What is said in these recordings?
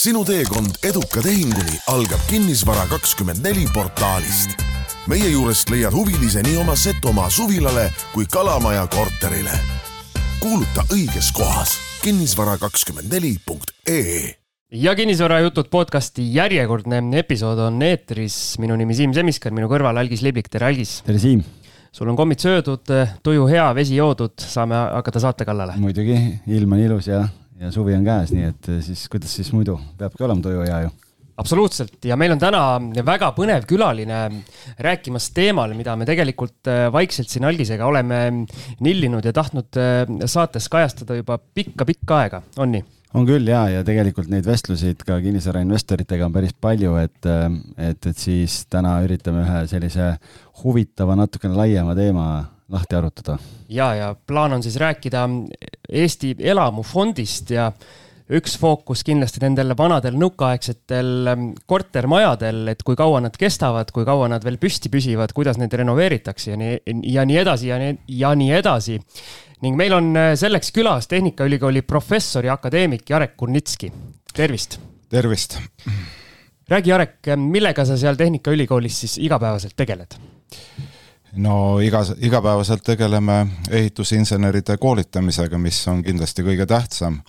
sinu teekond eduka tehinguni algab Kinnisvara kakskümmend neli portaalist. meie juurest leiad huvilise nii oma Setomaa suvilale kui Kalamaja korterile. kuuluta õiges kohas kinnisvara kakskümmend neli punkt ee ja kinnisvarajutud podcasti järjekordne episood on eetris. minu nimi Siim Semiskar, minu kõrval Algis Liblik, tere Algis. tere Siim. sul on kommid söödud, tuju hea, vesi joodud, saame hakata saate kallale. muidugi, ilm on ilus ja, ja suvi on käes, nii et siis kuidas siis muidu, peabki olema hea ju. Absoluutselt. Ja meil on täna väga põnev külaline rääkimas teemal, mida me tegelikult vaikselt siin algisega oleme nillinud ja tahtnud saates kajastada juba pikka-pikka aega, on nii? on küll ja, ja tegelikult neid vestluseid ka kinnisvarainvestoritega on päris palju, et, et, et siis täna üritame ühe sellise huvitava, natukene laiema teema lahti arutada. ja, ja plaan on siis rääkida Eesti elamufondist ja üks fookus kindlasti nendel vanadel nõukaaegsetel kortermajadel, et kui kaua nad kestavad, kui kaua nad veel püsti püsivad, kuidas neid renoveeritakse ja nii, ja nii edasi ja nii, ja nii edasi ning meil on selleks külas Tehnikaülikooli professor ja akadeemik Jarek Kurnitski. tervist. tervist. räägi, Jarek, millega sa seal Tehnikaülikoolis siis igapäevaselt tegeled? No igas, igapäevaselt tegeleme ehitusinseneride koolitamisega, mis on kindlasti kõige tähtsam.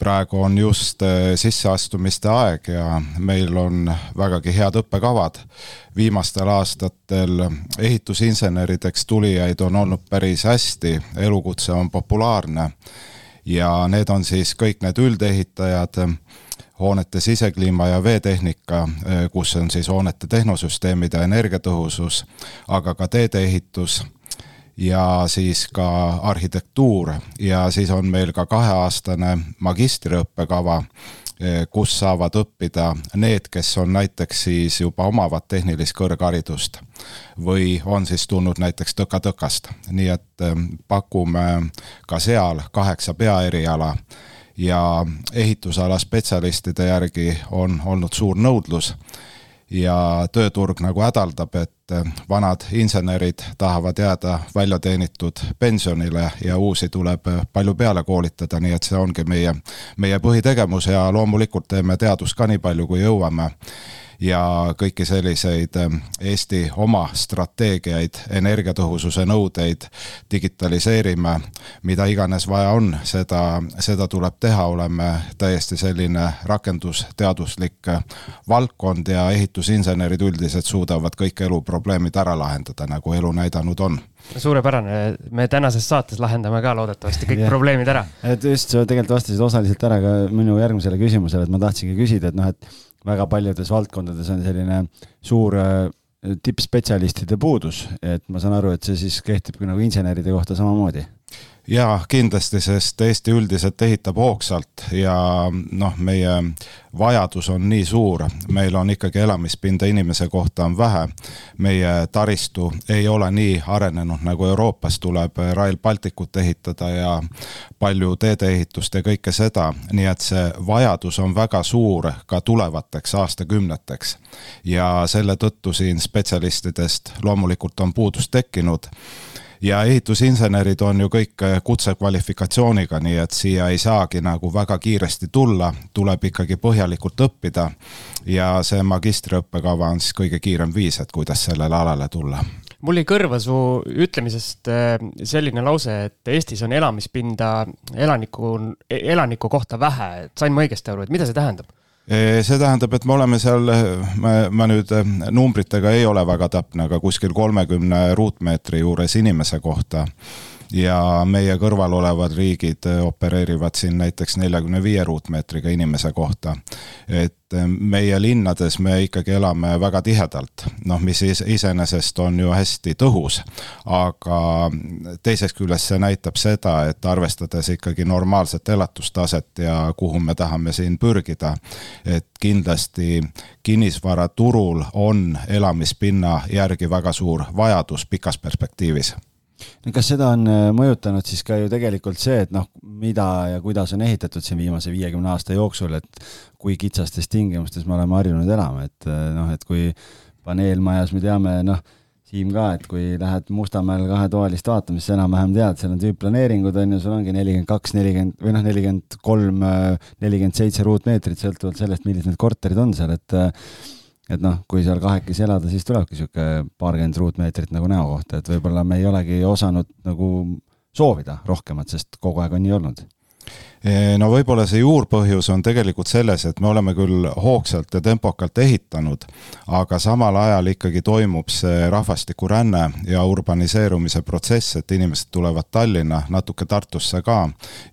Praegu on just äh, sisseastumiste aeg ja meil on vägagi head õppekavad. viimastel aastatel ehitusinsenerideks tulijaid on olnud päris hästi, elukutse on populaarne ja need on siis kõik need üldehitajad, hoonete sisekliima ja veetehnika, äh, kus on siis hoonete tehnosüsteemide energiatõhusus, aga ka teedeehitus ja siis ka arhitektuur. Ja siis on meil ka kaheaastane magistriõppekava, eh, kus saavad õppida need, kes on näiteks siis juba omavad tehnilist kõrgharidust või on siis tulnud näiteks tõka-tõkast, nii et eh, pakume ka seal kaheksa peaeriala ja ehitusala spetsialistide järgi on olnud suur nõudlus. Ja tööturg nagu hädaldab, et vanad insenerid tahavad jääda välja teenitud pensionile ja uusi tuleb palju peale koolitada, nii et see ongi meie, meie põhitegevus ja loomulikult teeme teadust ka nii palju, kui jõuame ja kõiki selliseid ähm, Eesti oma strateegiaid, energiatõhususe nõudeid digitaliseerime, mida iganes vaja on, seda, seda tuleb teha, oleme täiesti selline rakendusteaduslik äh, valdkond ja ehitusinsenerid üldiselt suudavad kõik eluprobleemid ära lahendada, nagu elu näidanud on suurepärane, me tänases saates lahendame ka loodetavasti kõik yeah. probleemid ära. et just, sa tegelikult vastasid osaliselt ära ka minu järgmisele küsimusele, et ma tahtsingi küsida, et noh, et väga paljudes valdkondades on selline suur äh, tippspetsialistide puudus, et ma saan aru, et see siis kehtib nagu inseneride kohta samamoodi jaa, kindlasti, sest Eesti üldiselt ehitab hoogsalt ja noh, meie vajadus on nii suur, meil on ikkagi elamispinda inimese kohta on vähe. meie taristu ei ole nii arenenud nagu Euroopas, tuleb Rail Balticut ehitada ja palju teedeehitust ja kõike seda, nii et see vajadus on väga suur ka tulevateks aastakümneteks. ja selle tõttu siin spetsialistidest loomulikult on puudus tekkinud ja ehitusinsenerid on ju kõik äh, kutsekvalifikatsiooniga, nii et siia ei saagi nagu väga kiiresti tulla, tuleb ikkagi põhjalikult õppida. ja see magistriõppekava on siis kõige kiirem viis, et kuidas sellele alale tulla mul jäi kõrva su ütlemisest äh, selline lause, et Eestis on elamispinda elaniku, elaniku kohta vähe, et sain ma õigesti aru, et mida see tähendab? See tähendab, et me oleme seal, ma, nüüd eh, numbritega ei ole väga täpne, aga kuskil kolmekümne ruutmeetri juures inimese kohta ja meie kõrval olevad riigid äh, opereerivad siin näiteks neljakümne viie ruutmeetriga inimese kohta. et äh, meie linnades me ikkagi elame väga tihedalt, noh, mis iseenesest on ju hästi tõhus, aga teisest küljest see näitab seda, et arvestades ikkagi normaalset elatustaset ja kuhu me tahame siin pürgida, et kindlasti kinnisvaraturul on elamispinna järgi väga suur vajadus pikas perspektiivis no kas seda on äh, mõjutanud siis ka ju tegelikult see, et noh, mida ja kuidas on ehitatud siin viimase viiekümne aasta jooksul, et kui kitsastes tingimustes me oleme harjunud elama, et äh, noh, et kui paneelmajas me teame, noh, Siim ka, et kui lähed Mustamäel kahetoalist vaatama, siis enam-vähem tead, seal on tüüpplaneeringud on ju, sul ongi nelikümmend kaks, nelikümmend või noh, nelikümmend kolm, nelikümmend seitse ruutmeetrit, sõltuvalt sellest, millised need korterid on seal, et et noh, kui seal kahekesi elada, siis tulebki niisugune paarkümmend ruutmeetrit nagu näo kohta, et võib-olla me ei olegi osanud nagu soovida rohkemat, sest kogu aeg on nii olnud no võib-olla see juurpõhjus on tegelikult selles, et me oleme küll hoogsalt ja tempokalt ehitanud, aga samal ajal ikkagi toimub see rahvastikuränne ja urbaniseerumise protsess, et inimesed tulevad Tallinna, natuke Tartusse ka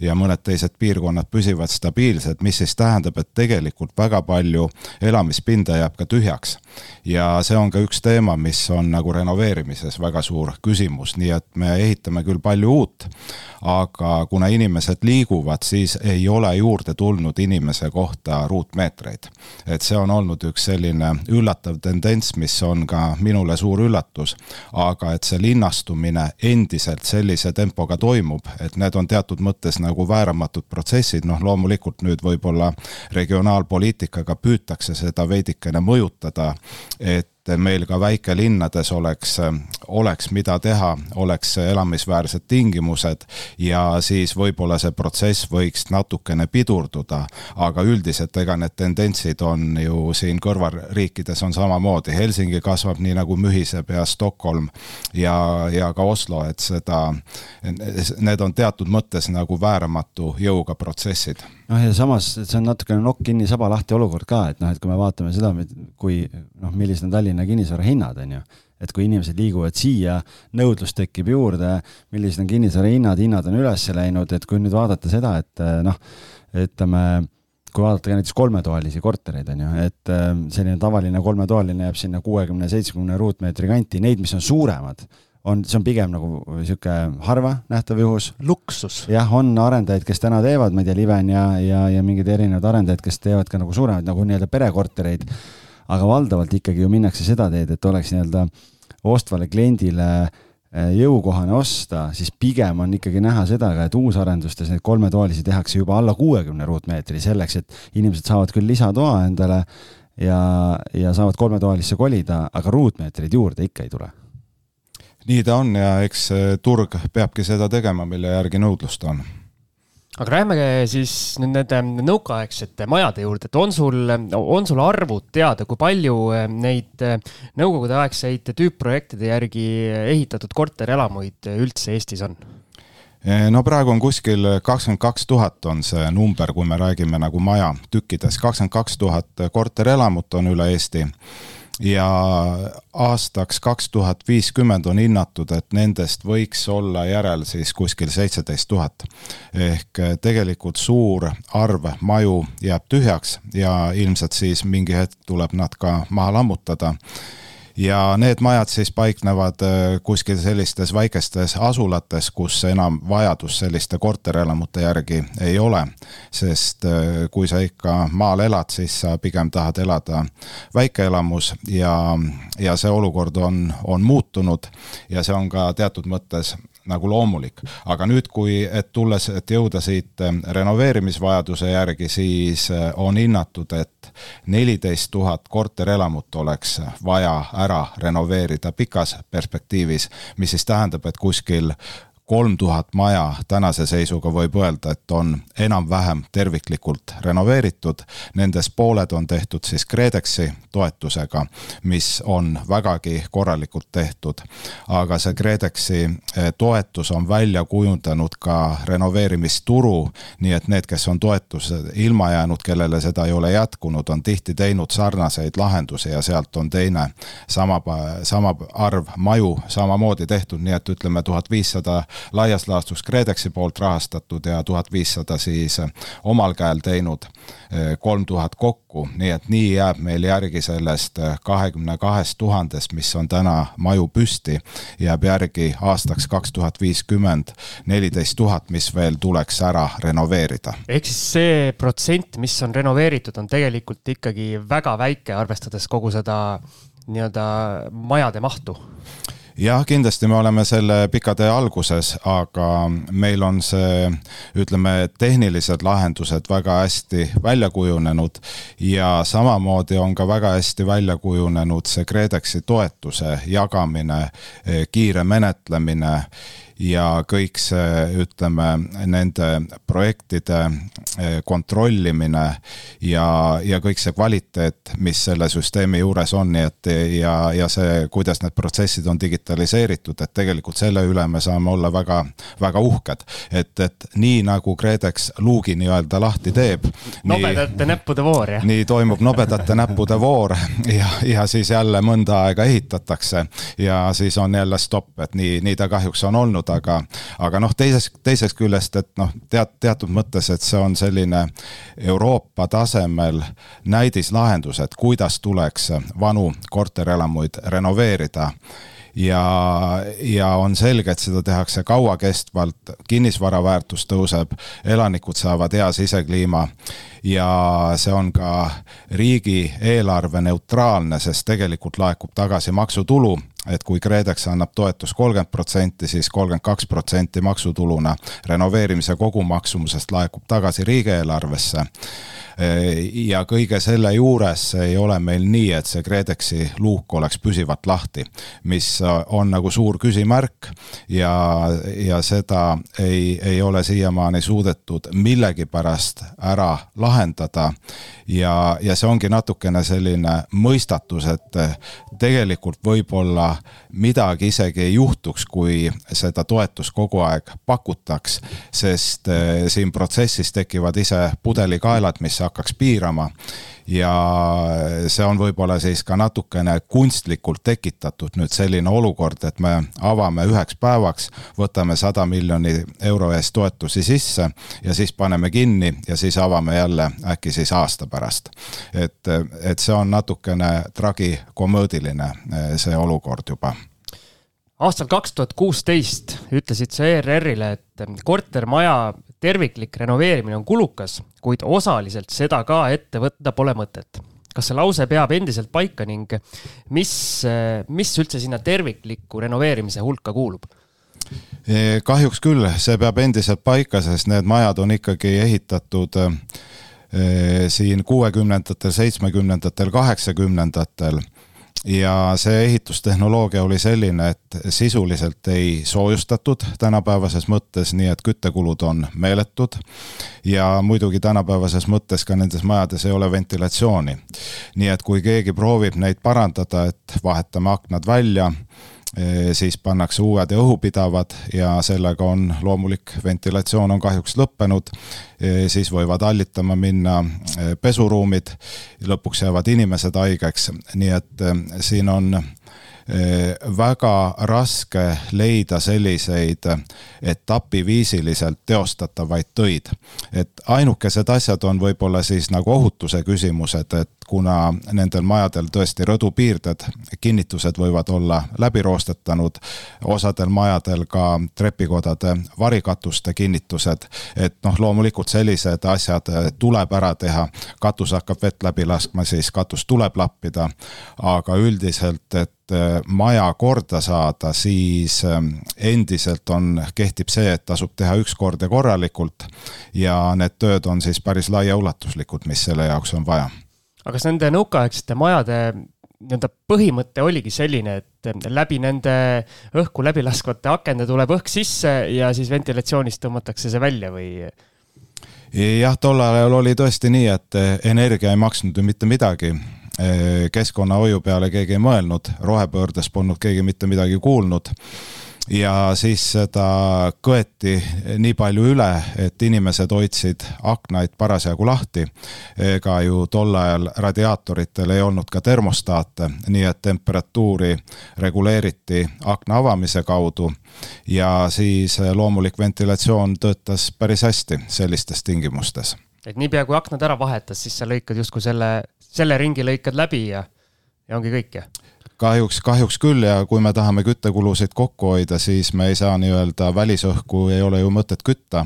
ja mõned teised piirkonnad püsivad stabiilsed, mis siis tähendab, et tegelikult väga palju elamispinda jääb ka tühjaks. ja see on ka üks teema, mis on nagu renoveerimises väga suur küsimus, nii et me ehitame küll palju uut, aga kuna inimesed liiguvad, siis ei ole juurde tulnud inimese kohta ruutmeetreid. et see on olnud üks selline üllatav tendents, mis on ka minule suur üllatus, aga et see linnastumine endiselt sellise tempoga toimub, et need on teatud mõttes nagu vääramatud protsessid, noh loomulikult nüüd võib-olla regionaalpoliitikaga püütakse seda veidikene mõjutada, et et meil ka väikelinnades oleks, oleks, mida teha, oleks elamisväärsed tingimused ja siis võib-olla see protsess võiks natukene pidurduda. aga üldiselt ega need tendentsid on ju siin kõrvalriikides on samamoodi, Helsingi kasvab nii nagu mühiseb ja Stockholm ja, ja ka Oslo, et seda, need on teatud mõttes nagu vääramatu jõuga protsessid noh, ja samas see on natukene nokk kinni, saba lahti olukord ka, et noh, et kui me vaatame seda, kui noh, millised on Tallinna kinnisvara hinnad, on ju, et kui inimesed liiguvad siia, nõudlus tekib juurde, millised on kinnisvara hinnad, hinnad on üles läinud, et kui nüüd vaadata seda, et noh, ütleme, kui vaadata ka näiteks kolmetoalisi kortereid, on ju, et selline tavaline kolmetoaline jääb sinna kuuekümne, seitsmekümne ruutmeetri kanti, neid, mis on suuremad on, see on pigem nagu niisugune harva nähtav juhus. luksus. jah, on arendajaid, kes täna teevad, ma ei tea, Liven ja, ja, ja mingid erinevad arendajad, kes teevad ka nagu suuremaid nagu nii-öelda perekortereid. aga valdavalt ikkagi ju minnakse seda teed, et oleks nii-öelda ostvale kliendile eh, jõukohane osta, siis pigem on ikkagi näha seda ka, et uusarendustes neid kolmetoalisi tehakse juba alla kuuekümne ruutmeetri selleks, et inimesed saavad küll lisatoa endale ja, ja saavad kolmetoalisse kolida, aga ruutmeetreid juurde ikka ei tule nii ta on ja eks turg peabki seda tegema, mille järgi nõudlust on. Aga lähme siis nüüd nende nõukaaegsete majade juurde, et on sul, on sul arvud teada, kui palju neid nõukogudeaegseid tüüpprojektide järgi ehitatud korterelamuid üldse Eestis on? no praegu on kuskil kakskümmend kaks tuhat on see number, kui me räägime nagu maja tükkides, kakskümmend kaks tuhat korterelamut on üle Eesti ja aastaks kaks tuhat viiskümmend on hinnatud, et nendest võiks olla järel siis kuskil seitseteist tuhat. ehk tegelikult suur arv maju jääb tühjaks ja ilmselt siis mingi hetk tuleb nad ka maha lammutada ja need majad siis paiknevad äh, kuskil sellistes väikestes asulates, kus enam vajadus selliste korterelamute järgi ei ole. sest äh, kui sa ikka maal elad, siis sa pigem tahad elada väikeelamus ja, ja see olukord on, on muutunud ja see on ka teatud mõttes nagu loomulik. aga nüüd, kui, et tulles, et jõuda siit eh, renoveerimisvajaduse järgi, siis eh, on hinnatud, et neliteist tuhat korterelamut oleks vaja ära renoveerida pikas perspektiivis, mis siis tähendab, et kuskil kolm tuhat maja tänase seisuga võib öelda, et on enam-vähem terviklikult renoveeritud. Nendest pooled on tehtud siis KredExi toetusega, mis on vägagi korralikult tehtud. aga see KredExi eh, toetus on välja kujundanud ka renoveerimisturu, nii et need, kes on toetuse ilma jäänud, kellele seda ei ole jätkunud, on tihti teinud sarnaseid lahendusi ja sealt on teine sama, sama arv maju samamoodi tehtud, nii et ütleme tuhat viissada laias laastus KredExi poolt rahastatud ja tuhat viissada siis omal käel teinud, kolm tuhat kokku, nii et nii jääb meil järgi sellest kahekümne kahest tuhandest, mis on täna maju püsti, jääb järgi aastaks kaks tuhat viiskümmend neliteist tuhat, mis veel tuleks ära renoveerida. ehk siis see protsent, mis on renoveeritud, on tegelikult ikkagi väga väike, arvestades kogu seda nii-öelda majade mahtu jah, kindlasti me oleme selle pika tee alguses, aga meil on see, ütleme, tehnilised lahendused väga hästi välja kujunenud ja samamoodi on ka väga hästi välja kujunenud see KredExi toetuse jagamine, kiire menetlemine ja kõik see, ütleme, nende projektide eh, kontrollimine ja, ja kõik see kvaliteet, mis selle süsteemi juures on, nii et ja, ja see, kuidas need protsessid on digitaliseeritud, et tegelikult selle üle me saame olla väga, väga uhked. et, et nii nagu KredEx luugi nii-öelda lahti teeb. nobedate näppude voor, jah? nii toimub nobedate näppude voor ja, ja siis jälle mõnda aega ehitatakse ja siis on jälle stopp, et nii, nii ta kahjuks on olnud olnud, aga, aga noh, teisest, teisest küljest, et noh, tead, teatud mõttes, et see on selline Euroopa tasemel näidislahendus, et kuidas tuleks vanu korterelamuid renoveerida. Ja, ja on selge, et seda tehakse kauakestvalt, kinnisvara väärtus tõuseb, elanikud saavad hea sisekliima ja see on ka riigieelarve neutraalne, sest tegelikult laekub tagasi maksutulu. Et kui KredEx annab toetust kolmkümmend protsenti, siis kolmkümmend kaks protsenti maksutuluna renoveerimise kogumaksumusest laekub tagasi riigieelarvesse. Ja kõige selle juures ei ole meil nii, et see KredExi luuk oleks püsivalt lahti, mis on nagu suur küsimärk. Ja, ja seda ei, ei ole siiamaani suudetud millegipärast ära lahendada. Ja, ja see ongi natukene selline mõistatus, et tegelikult võib-olla midagi isegi ei juhtuks, kui seda toetust kogu aeg pakutaks, sest siin protsessis tekivad ise pudelikaelad, mis hakkaks piirama. ja see on võib-olla siis ka natukene kunstlikult tekitatud nüüd selline olukord, et me avame üheks päevaks, võtame sada miljoni euro eest toetusi sisse ja siis paneme kinni ja siis avame jälle äkki siis aasta pärast. et, et see on natukene tragikomöödiline, see olukord juba aastal kaks tuhat kuusteist ütlesid sa ERR-ile, et kortermaja terviklik renoveerimine on kulukas, kuid osaliselt seda ka ette võtta pole mõtet. kas see lause peab endiselt paika ning mis, mis üldse sinna tervikliku renoveerimise hulka kuulub? E, kahjuks küll, see peab endiselt paika, sest need majad on ikkagi ehitatud e, siin kuuekümnendatel, seitsmekümnendatel, kaheksakümnendatel ja see ehitustehnoloogia oli selline, et sisuliselt ei soojustatud tänapäevases mõttes, nii et küttekulud on meeletud. ja muidugi tänapäevases mõttes ka nendes majades ei ole ventilatsiooni. nii et kui keegi proovib neid parandada, et vahetame aknad välja siis pannakse uued ja õhupidavad ja sellega on loomulik ventilatsioon on kahjuks lõppenud. siis võivad hallitama minna pesuruumid, lõpuks jäävad inimesed haigeks, nii et siin on väga raske leida selliseid etapiviisiliselt teostatavaid töid. et ainukesed asjad on võib-olla siis nagu ohutuse küsimused, et kuna nendel majadel tõesti rõdupiirded, kinnitused võivad olla läbi roostetanud, osadel majadel ka trepikodade varikatuste kinnitused, et noh, loomulikult sellised asjad tuleb ära teha, katus hakkab vett läbi laskma, siis katus tuleb lappida, aga üldiselt, et maja korda saada, siis endiselt on, kehtib see, et tasub teha üks kord ja korralikult ja need tööd on siis päris laiaulatuslikud, mis selle jaoks on vaja aga kas nende nõukaaegsete majade nii-öelda põhimõte oligi selline, et läbi nende õhku läbi laskvate akende tuleb õhk sisse ja siis ventilatsioonist tõmmatakse see välja või? jah, tollel ajal oli tõesti nii, et energia ei maksnud ju mitte midagi. keskkonnahoiu peale keegi ei mõelnud, rohepöördes polnud keegi mitte midagi kuulnud ja siis seda kõeti nii palju üle, et inimesed hoidsid aknaid parasjagu lahti. ega ju tol ajal radiaatoritel ei olnud ka termostaate, nii et temperatuuri reguleeriti akna avamise kaudu ja siis loomulik ventilatsioon töötas päris hästi sellistes tingimustes. et niipea kui aknad ära vahetas, siis sa lõikad justkui selle, selle ringi lõikad läbi ja, ja ongi kõik, jah? Kahjuks, kahjuks küll ja kui me tahame küttekulusid kokku hoida, siis me ei saa nii-öelda välisõhku ei ole ju mõtet kütta.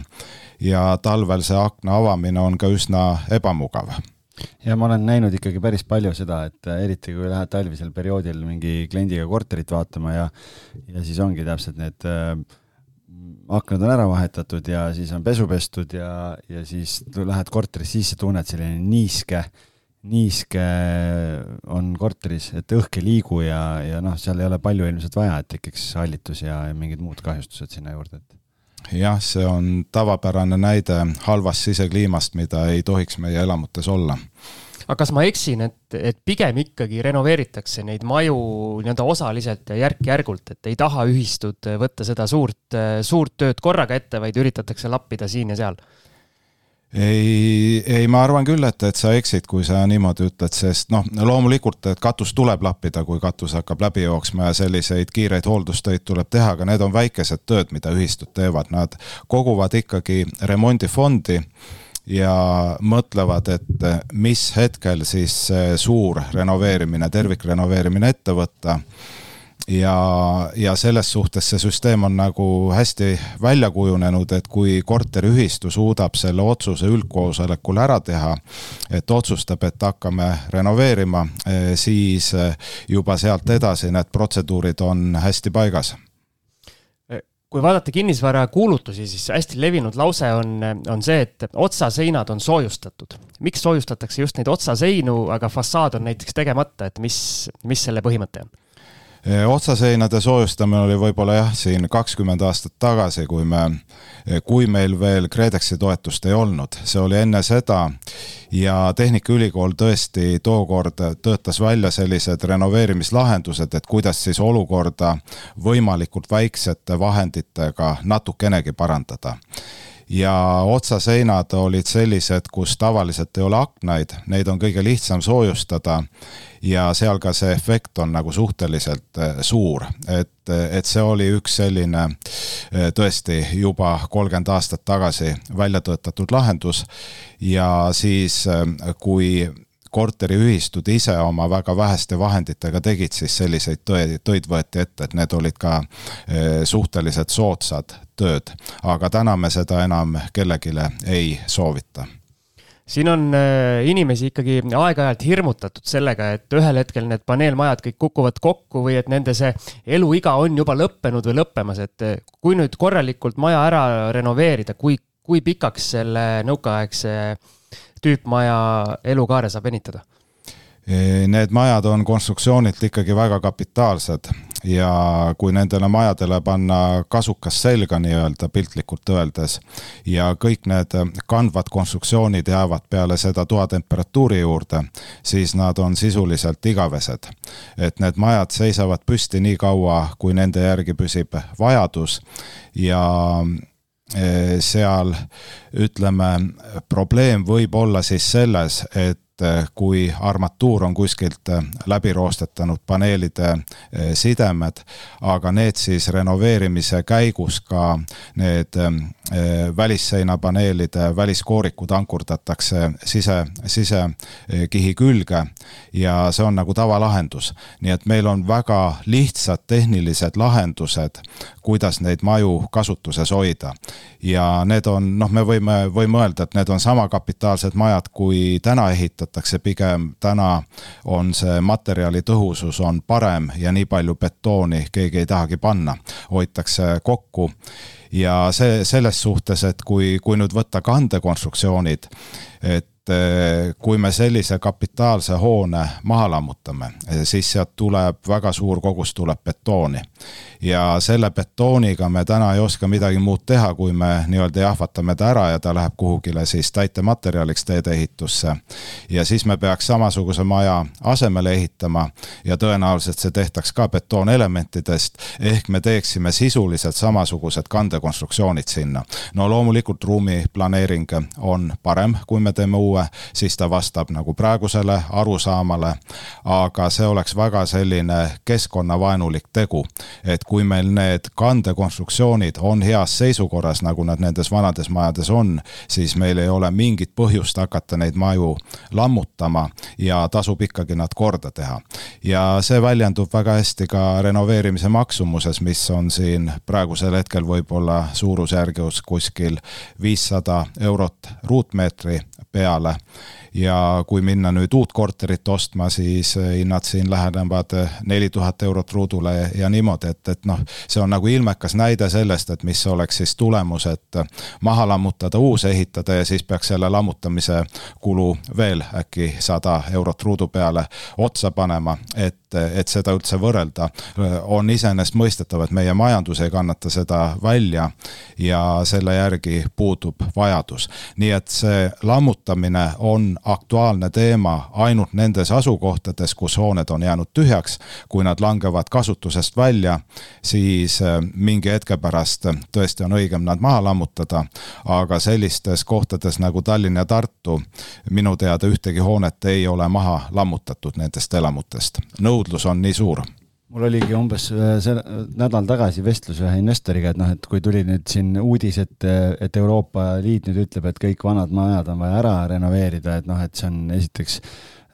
ja talvel see akna avamine on ka üsna ebamugav ja ma olen näinud ikkagi päris palju seda, et eriti kui lähed talvisel perioodil mingi kliendiga korterit vaatama ja ja siis ongi täpselt need äh, aknad on ära vahetatud ja siis on pesu pestud ja, ja siis lähed korterisse sisse, tunned selline niiske, niiske on korteris, et õhk ei liigu ja, ja noh, seal ei ole palju ilmselt vaja, et tekiks hallitus ja, ja mingid muud kahjustused sinna juurde, et jah, see on tavapärane näide halvast sisekliimast, mida ei tohiks meie elamutes olla aga kas ma eksin, et, et pigem ikkagi renoveeritakse neid maju nii-öelda osaliselt ja järk-järgult, et ei taha ühistud võtta seda suurt, suurt tööd korraga ette, vaid üritatakse lappida siin ja seal? Ei, ei, ma arvan küll, et, et sa eksid, kui sa niimoodi ütled, sest noh, loomulikult, et katus tuleb lappida, kui katus hakkab läbi jooksma ja selliseid kiireid hooldustöid tuleb teha, aga need on väikesed tööd, mida ühistud teevad, nad koguvad ikkagi remondifondi ja mõtlevad, et mis hetkel siis suur renoveerimine, tervikrenoveerimine ette võtta ja, ja selles suhtes see süsteem on nagu hästi välja kujunenud, et kui korteriühistu suudab selle otsuse üldkoosolekul ära teha, et otsustab, et hakkame renoveerima, siis juba sealt edasi need protseduurid on hästi paigas kui vaadata kinnisvara kuulutusi, siis hästi levinud lause on, on see, et otsaseinad on soojustatud. miks soojustatakse just neid otsaseinu, aga fassaad on näiteks tegemata, et mis, mis selle põhimõte on? Otsaseinade soojustamine oli võib-olla jah, siin kakskümmend aastat tagasi, kui me, kui meil veel KredExi toetust ei olnud, see oli enne seda ja Tehnikaülikool tõesti tookord töötas välja sellised renoveerimislahendused, et kuidas siis olukorda võimalikult väiksete vahenditega natukenegi parandada ja otsaseinad olid sellised, kus tavaliselt ei ole aknaid, neid on kõige lihtsam soojustada. Ja seal ka see efekt on nagu suhteliselt äh, suur, et, et see oli üks selline äh, tõesti juba kolmkümmend aastat tagasi välja töötatud lahendus. Ja siis, kui korteriühistud ise oma väga väheste vahenditega tegid, siis selliseid töid, töid võeti ette, et need olid ka suhteliselt soodsad tööd. aga täna me seda enam kellelegi ei soovita siin on äh, inimesi ikkagi aeg-ajalt hirmutatud sellega, et ühel hetkel need paneelmajad kõik kukuvad kokku või et nende see eluiga on juba lõppenud või lõppemas, et äh, kui nüüd korralikult maja ära renoveerida, kui, kui pikaks selle nõukaaegse tüüpmaja elukaare saab venitada? Need majad on konstruktsioonilt ikkagi väga kapitaalsed ja kui nendele majadele panna kasukas selga nii-öelda piltlikult öeldes ja kõik need kandvad konstruktsioonid jäävad peale seda toatemperatuuri juurde, siis nad on sisuliselt igavesed. et need majad seisavad püsti nii kaua, kui nende järgi püsib vajadus ja seal ütleme, probleem võib olla siis selles, et et eh, kui armatuur on kuskilt eh, läbi roostetanud paneelide eh, sidemed, aga need siis renoveerimise käigus ka need välisseinapaneelide väliskoorikud ankurdatakse sise, sisekihi külge ja see on nagu tavalahendus. nii et meil on väga lihtsad tehnilised lahendused, kuidas neid maju kasutuses hoida. ja need on, noh, me võime, võime öelda, et need on sama kapitaalsed majad, kui täna ehitatud arvestatakse pigem täna on see materjali tõhusus on parem ja nii palju betooni keegi ei tahagi panna, hoitakse kokku. Ja see selles suhtes, et kui, kui nüüd võtta kandekonstruktsioonid, et Eh, kui me sellise kapitaalse hoone maha lammutame, eh, siis sealt tuleb väga suur kogus, tuleb betooni. ja selle betooniga me täna ei oska midagi muud teha, kui me nii-öelda jahvatame ta ära ja ta läheb kuhugile siis täitematerjaliks teedeehitusse. ja siis me peaks samasuguse maja asemele ehitama ja tõenäoliselt see tehtaks ka betoonelementidest, ehk me teeksime sisuliselt samasugused kandekonstruktsioonid sinna. no loomulikult ruumiplaneering on parem, kui me teeme uue uue, siis ta vastab nagu praegusele arusaamale. aga see oleks väga selline keskkonnavaenulik tegu, et kui meil need kandekonstruktsioonid on heas seisukorras, nagu nad nendes vanades majades on, siis meil ei ole mingit põhjust hakata neid maju lammutama ja tasub ikkagi nad korda teha. ja see väljendub väga hästi ka renoveerimise maksumuses, mis on siin praegusel hetkel võib-olla suurusjärgus kuskil viissada eurot ruutmeetri peale. Ja kui minna nüüd uut korterit ostma, siis hinnad siin lähenevad neli tuhat eurot ruudule ja niimoodi, et, et noh, see on nagu ilmekas näide sellest, et mis oleks siis tulemus, et maha lammutada, uus ehitada ja siis peaks selle lammutamise kulu veel äkki sada eurot ruudu peale otsa panema, et et seda üldse võrrelda, on iseenesestmõistetav, et meie majandus ei kannata seda välja ja selle järgi puudub vajadus. nii et see lammutamine on aktuaalne teema ainult nendes asukohtades, kus hooned on jäänud tühjaks. kui nad langevad kasutusest välja, siis äh, mingi hetke pärast tõesti on õigem nad maha lammutada, aga sellistes kohtades nagu Tallinn ja Tartu minu teada ühtegi hoonet ei ole maha lammutatud nendest elamutest. nõudlus on nii suur? Mul oligi umbes äh, see nädal tagasi vestlus ühe investoriga, et noh, et kui tuli nüüd siin uudis, et, et Euroopa Liit nüüd ütleb, et kõik vanad majad on vaja ära renoveerida, et noh, et see on esiteks,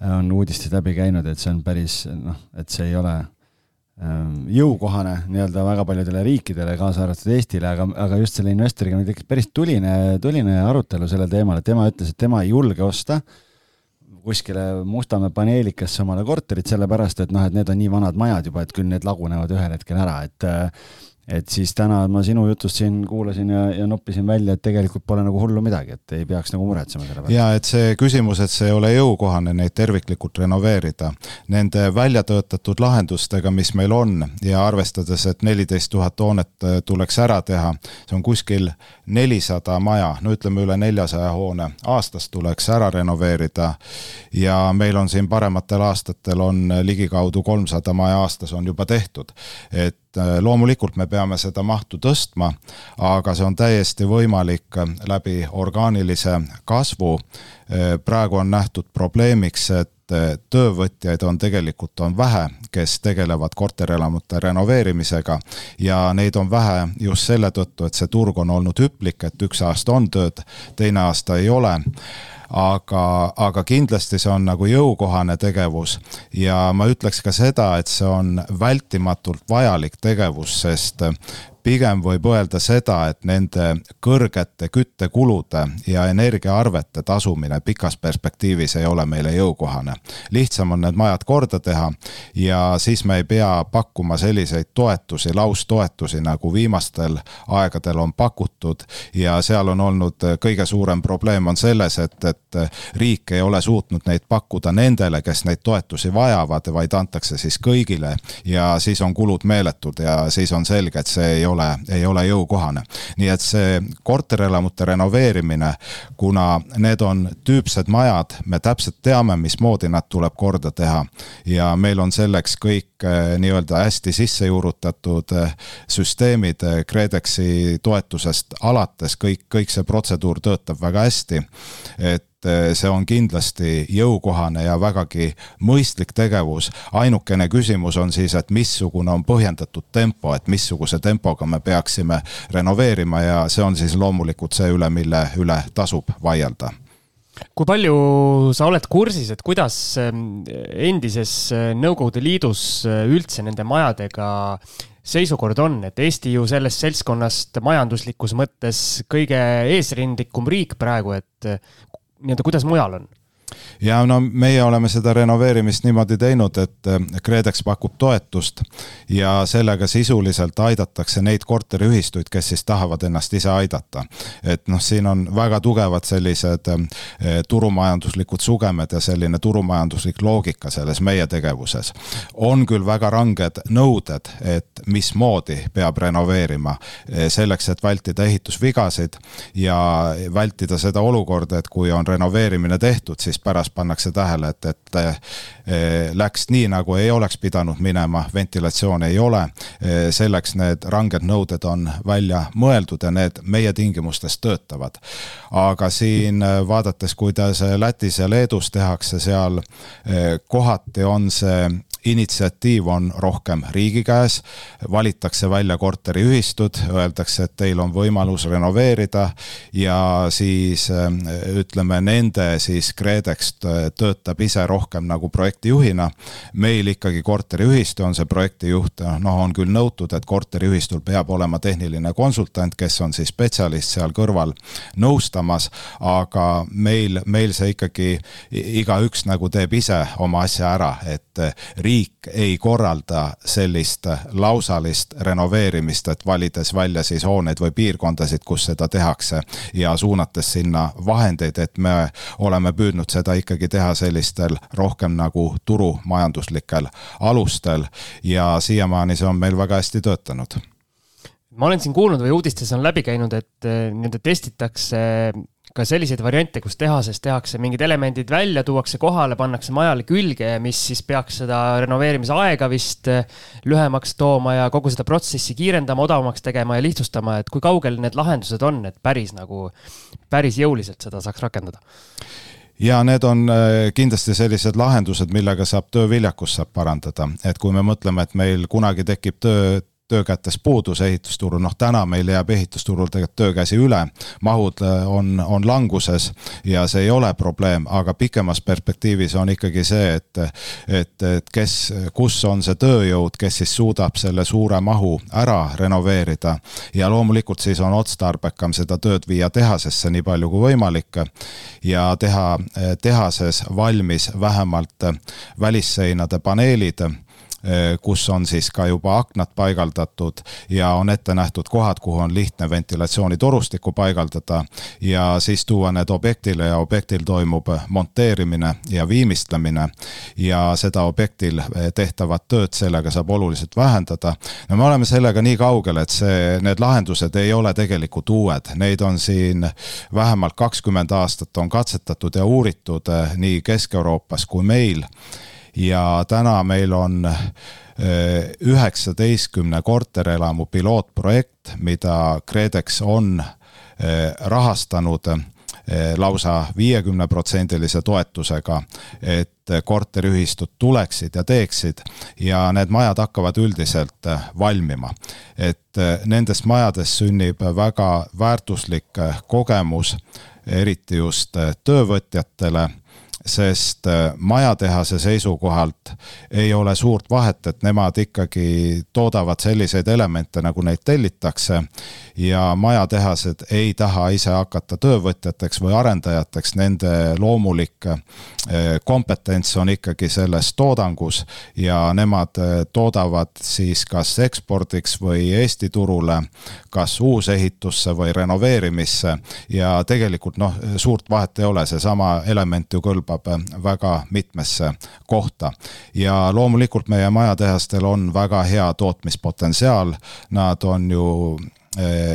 on uudistest läbi käinud, et see on päris noh, et see ei ole ähm, jõukohane nii-öelda väga paljudele riikidele, kaasa arvatud Eestile, aga, aga just selle investoriga meil tekkis päris tuline, tuline arutelu sellel teemal, et tema ütles, et tema ei julge osta äh, kuskile Mustamäe paneelikasse omale korterit, sellepärast et noh, et need on nii vanad majad juba, et küll need lagunevad ühel hetkel ära, et et siis täna ma sinu jutust siin kuulasin ja, ja noppisin välja, et tegelikult pole nagu hullu midagi, et ei peaks nagu muretsema selle pärast. ja et see küsimus, et see ei ole jõukohane neid terviklikult renoveerida, nende välja töötatud lahendustega, mis meil on ja arvestades, et neliteist tuhat hoonet äh, tuleks ära teha, see on kuskil nelisada maja, no ütleme üle neljasaja hoone aastas tuleks ära renoveerida ja meil on siin parematel aastatel on ligikaudu kolmsada maja aastas on juba tehtud, et Äh, loomulikult me peame seda mahtu tõstma, aga see on täiesti võimalik äh, läbi orgaanilise kasvu. Äh, praegu on nähtud probleemiks, et töövõtjaid on tegelikult, on vähe, kes tegelevad korterelamute renoveerimisega ja neid on vähe just selle tõttu, et see turg on olnud hüplik, et üks aasta on tööd, teine aasta ei ole aga, aga kindlasti see on nagu jõukohane tegevus. Ja ma ütleks ka seda, et see on vältimatult vajalik tegevus, sest pigem võib öelda seda, et nende kõrgete küttekulude ja energiaarvete tasumine pikas perspektiivis ei ole meile jõukohane. lihtsam on need majad korda teha ja siis me ei pea pakkuma selliseid toetusi, laustoetusi, nagu viimastel aegadel on pakutud ja seal on olnud kõige suurem probleem on selles, et, et riik ei ole suutnud neid pakkuda nendele, kes neid toetusi vajavad, vaid antakse siis kõigile ja siis on kulud meeletud ja siis on selge, et see ei ole ole, ei ole jõukohane. nii et see korterelamute renoveerimine, kuna need on tüüpsed majad, me täpselt teame, mismoodi nad tuleb korda teha ja meil on selleks kõik eh, nii-öelda hästi sisse juurutatud eh, süsteemid eh, KredExi toetusest alates, kõik, kõik see protseduur töötab väga hästi. et Eh, see on kindlasti jõukohane ja vägagi mõistlik tegevus. ainukene küsimus on siis, et missugune on põhjendatud tempo, et missuguse tempoga me peaksime renoveerima ja see on siis loomulikult see üle, mille üle tasub vaielda kui palju sa oled kursis, et kuidas ehm, endises eh, Nõukogude Liidus eh, üldse nende majadega seisukord on, et Eesti ju sellest seltskonnast majanduslikus mõttes kõige eesrindlikum riik praegu, et nii-öelda, kuidas mujal on? Ja no meie oleme seda renoveerimist niimoodi teinud, et eh, KredEx pakub toetust ja sellega sisuliselt aidatakse neid korteriühistuid, kes siis tahavad ennast ise aidata. et noh, siin on väga tugevad sellised eh, turumajanduslikud sugemed ja selline turumajanduslik loogika selles meie tegevuses. on küll väga ranged nõuded, et mismoodi peab renoveerima eh, selleks, et vältida ehitusvigasid ja vältida seda olukorda, et kui on renoveerimine tehtud, siis pärast pannakse tähele, et, et eh, läks nii, nagu ei oleks pidanud minema, ventilatsiooni ei ole. Eh, selleks need ranged nõuded on välja mõeldud ja need meie tingimustes töötavad. aga siin vaadates, kuidas Lätis ja Leedus tehakse, seal kohati on see initsiatiiv on rohkem riigi käes, valitakse välja korteriühistud, öeldakse, et teil on võimalus renoveerida ja siis ütleme, nende siis KredEx töötab ise rohkem nagu projektijuhina. meil ikkagi korteriühistu on see projektijuht, noh, on küll nõutud, et korteriühistul peab olema tehniline konsultant, kes on siis spetsialist seal kõrval nõustamas, aga meil, meil see ikkagi igaüks nagu teeb ise oma asja ära, et riik ei korralda sellist lausalist renoveerimist, et valides välja siis hooneid või piirkondasid, kus seda tehakse ja suunates sinna vahendeid, et me oleme püüdnud seda ikkagi teha sellistel rohkem nagu turumajanduslikel alustel ja siiamaani see on meil väga hästi töötanud. Ma olen siin kuulnud või uudistes on läbi käinud, et eh, nii-öelda testitakse ka selliseid variante, kus tehases tehakse mingid elemendid välja, tuuakse kohale, pannakse majale külge, mis siis peaks seda renoveerimise aega vist eh, lühemaks tooma ja kogu seda protsessi kiirendama, odavamaks tegema ja lihtsustama, et kui kaugel need lahendused on, et päris nagu, päris jõuliselt seda saaks rakendada? ja need on eh, kindlasti sellised lahendused, millega saab tööviljakust saab parandada, et kui me mõtleme, et meil kunagi tekib töö töökätest puudus ehitusturul, noh täna meil jääb ehitusturul tegelikult töökäsi üle, mahud äh, on, on languses ja see ei ole probleem, aga pikemas perspektiivis on ikkagi see, et et, et kes, kus on see tööjõud, kes siis suudab selle suure mahu ära renoveerida. ja loomulikult siis on otstarbekam seda tööd viia tehasesse nii palju kui võimalik ja teha tehases valmis vähemalt välisseinade paneelid kus on siis ka juba aknad paigaldatud ja on ette nähtud kohad, kuhu on lihtne ventilatsioonitorustikku paigaldada ja siis tuua need objektile ja objektil toimub monteerimine ja viimistlemine. Ja seda objektil tehtavat tööd sellega saab oluliselt vähendada. no me oleme sellega nii kaugel, et see, need lahendused ei ole tegelikult uued, neid on siin vähemalt kakskümmend aastat on katsetatud ja uuritud eh, nii Kesk-Euroopas kui meil ja täna meil on äh, üheksateistkümne korterelamu pilootprojekt, mida KredEx on äh, rahastanud äh, lausa viiekümneprotsendilise toetusega, et korteriühistud tuleksid ja teeksid ja need majad hakkavad üldiselt valmima. et nendest majadest sünnib väga väärtuslik kogemus, eriti just töövõtjatele sest äh, majatehase seisukohalt ei ole suurt vahet, et nemad ikkagi toodavad selliseid elemente, nagu neid tellitakse ja majatehased ei taha ise hakata töövõtjateks või arendajateks, nende loomulik äh, kompetents on ikkagi selles toodangus ja nemad äh, toodavad siis kas ekspordiks või Eesti turule, kas uusehitusse või renoveerimisse. Ja tegelikult noh, suurt vahet ei ole, seesama element ju kõlbab jõuab väga mitmesse kohta. ja loomulikult meie majatehastel on väga hea tootmispotentsiaal, nad on ju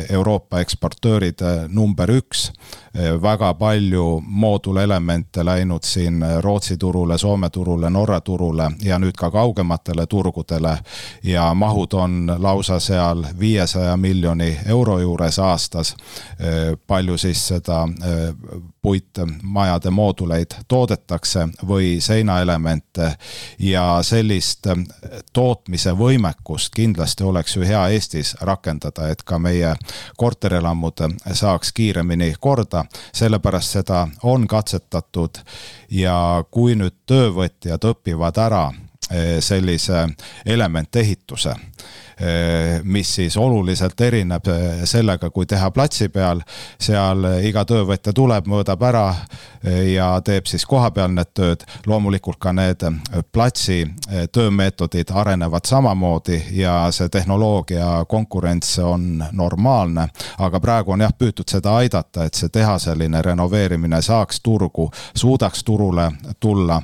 Euroopa eksportöörid eh, number üks. Eh, väga palju moodulelemente läinud siin Rootsi turule, Soome turule, Norra turule ja nüüd ka kaugematele turgudele. ja mahud on lausa seal viiesaja miljoni euro juures aastas. palju siis seda puitmajade mooduleid toodetakse või seinaelemente ja sellist tootmise võimekust kindlasti oleks ju hea Eestis rakendada, et ka meie meie korterelamud saaks kiiremini korda, sellepärast seda on katsetatud. Ja kui nüüd töövõtjad õpivad ära eh, sellise elementehituse Eh, mis siis oluliselt erineb eh, sellega, kui teha platsi peal. seal iga töövõtja tuleb, mõõdab ära ja teeb siis kohapeal need tööd. loomulikult ka need platsi töömeetodid arenevad samamoodi ja see tehnoloogia konkurents on normaalne. aga praegu on jah püütud seda aidata, et see tehaseline renoveerimine saaks turgu, suudaks turule tulla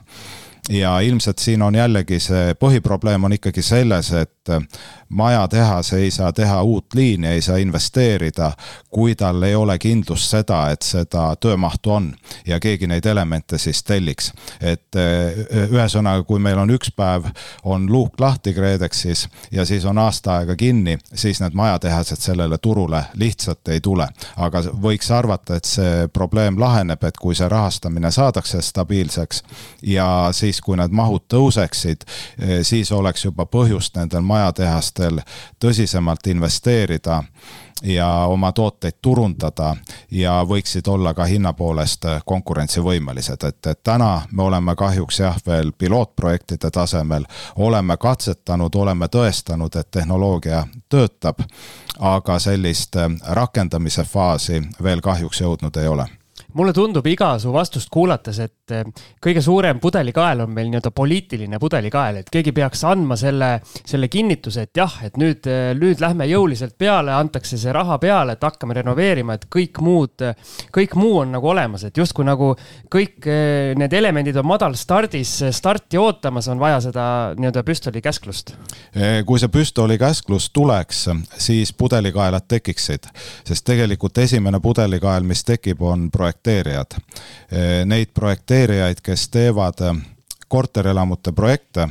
ja ilmselt siin on jällegi see põhiprobleem on ikkagi selles, et majatehas ei saa teha uut liini, ei saa investeerida, kui tal ei ole kindlust seda, et seda töömahtu on ja keegi neid elemente siis telliks. et eh, ühesõnaga, kui meil on üks päev, on luuk lahti KredExis ja siis on aasta aega kinni, siis need majatehased sellele turule lihtsalt ei tule. aga võiks arvata, et see probleem laheneb, et kui see rahastamine saadakse stabiilseks ja siis kui need mahud tõuseksid, siis oleks juba põhjust nendel majatehastel tõsisemalt investeerida ja oma tooteid turundada ja võiksid olla ka hinna poolest konkurentsivõimelised, et, et täna me oleme kahjuks jah, veel pilootprojektide tasemel, oleme katsetanud, oleme tõestanud, et tehnoloogia töötab, aga sellist rakendamise faasi veel kahjuks jõudnud ei ole mulle tundub iga su vastust kuulates, et eh, kõige suurem pudelikael on meil nii-öelda poliitiline pudelikael, et keegi peaks andma selle, selle kinnituse, et jah, et nüüd, eh, nüüd lähme jõuliselt peale, antakse see raha peale, et hakkame renoveerima, et kõik muud, kõik muu on nagu olemas, et justkui nagu kõik eh, need elemendid on madalstardis, starti ootamas, on vaja seda nii-öelda püstolikäsklust. kui see püstolikäsklus tuleks, siis pudelikaelad tekiksid, sest tegelikult esimene pudelikael, mis tekib, on projekt projekteerijad. Neid projekteerijaid, kes teevad äh, korterelamute projekte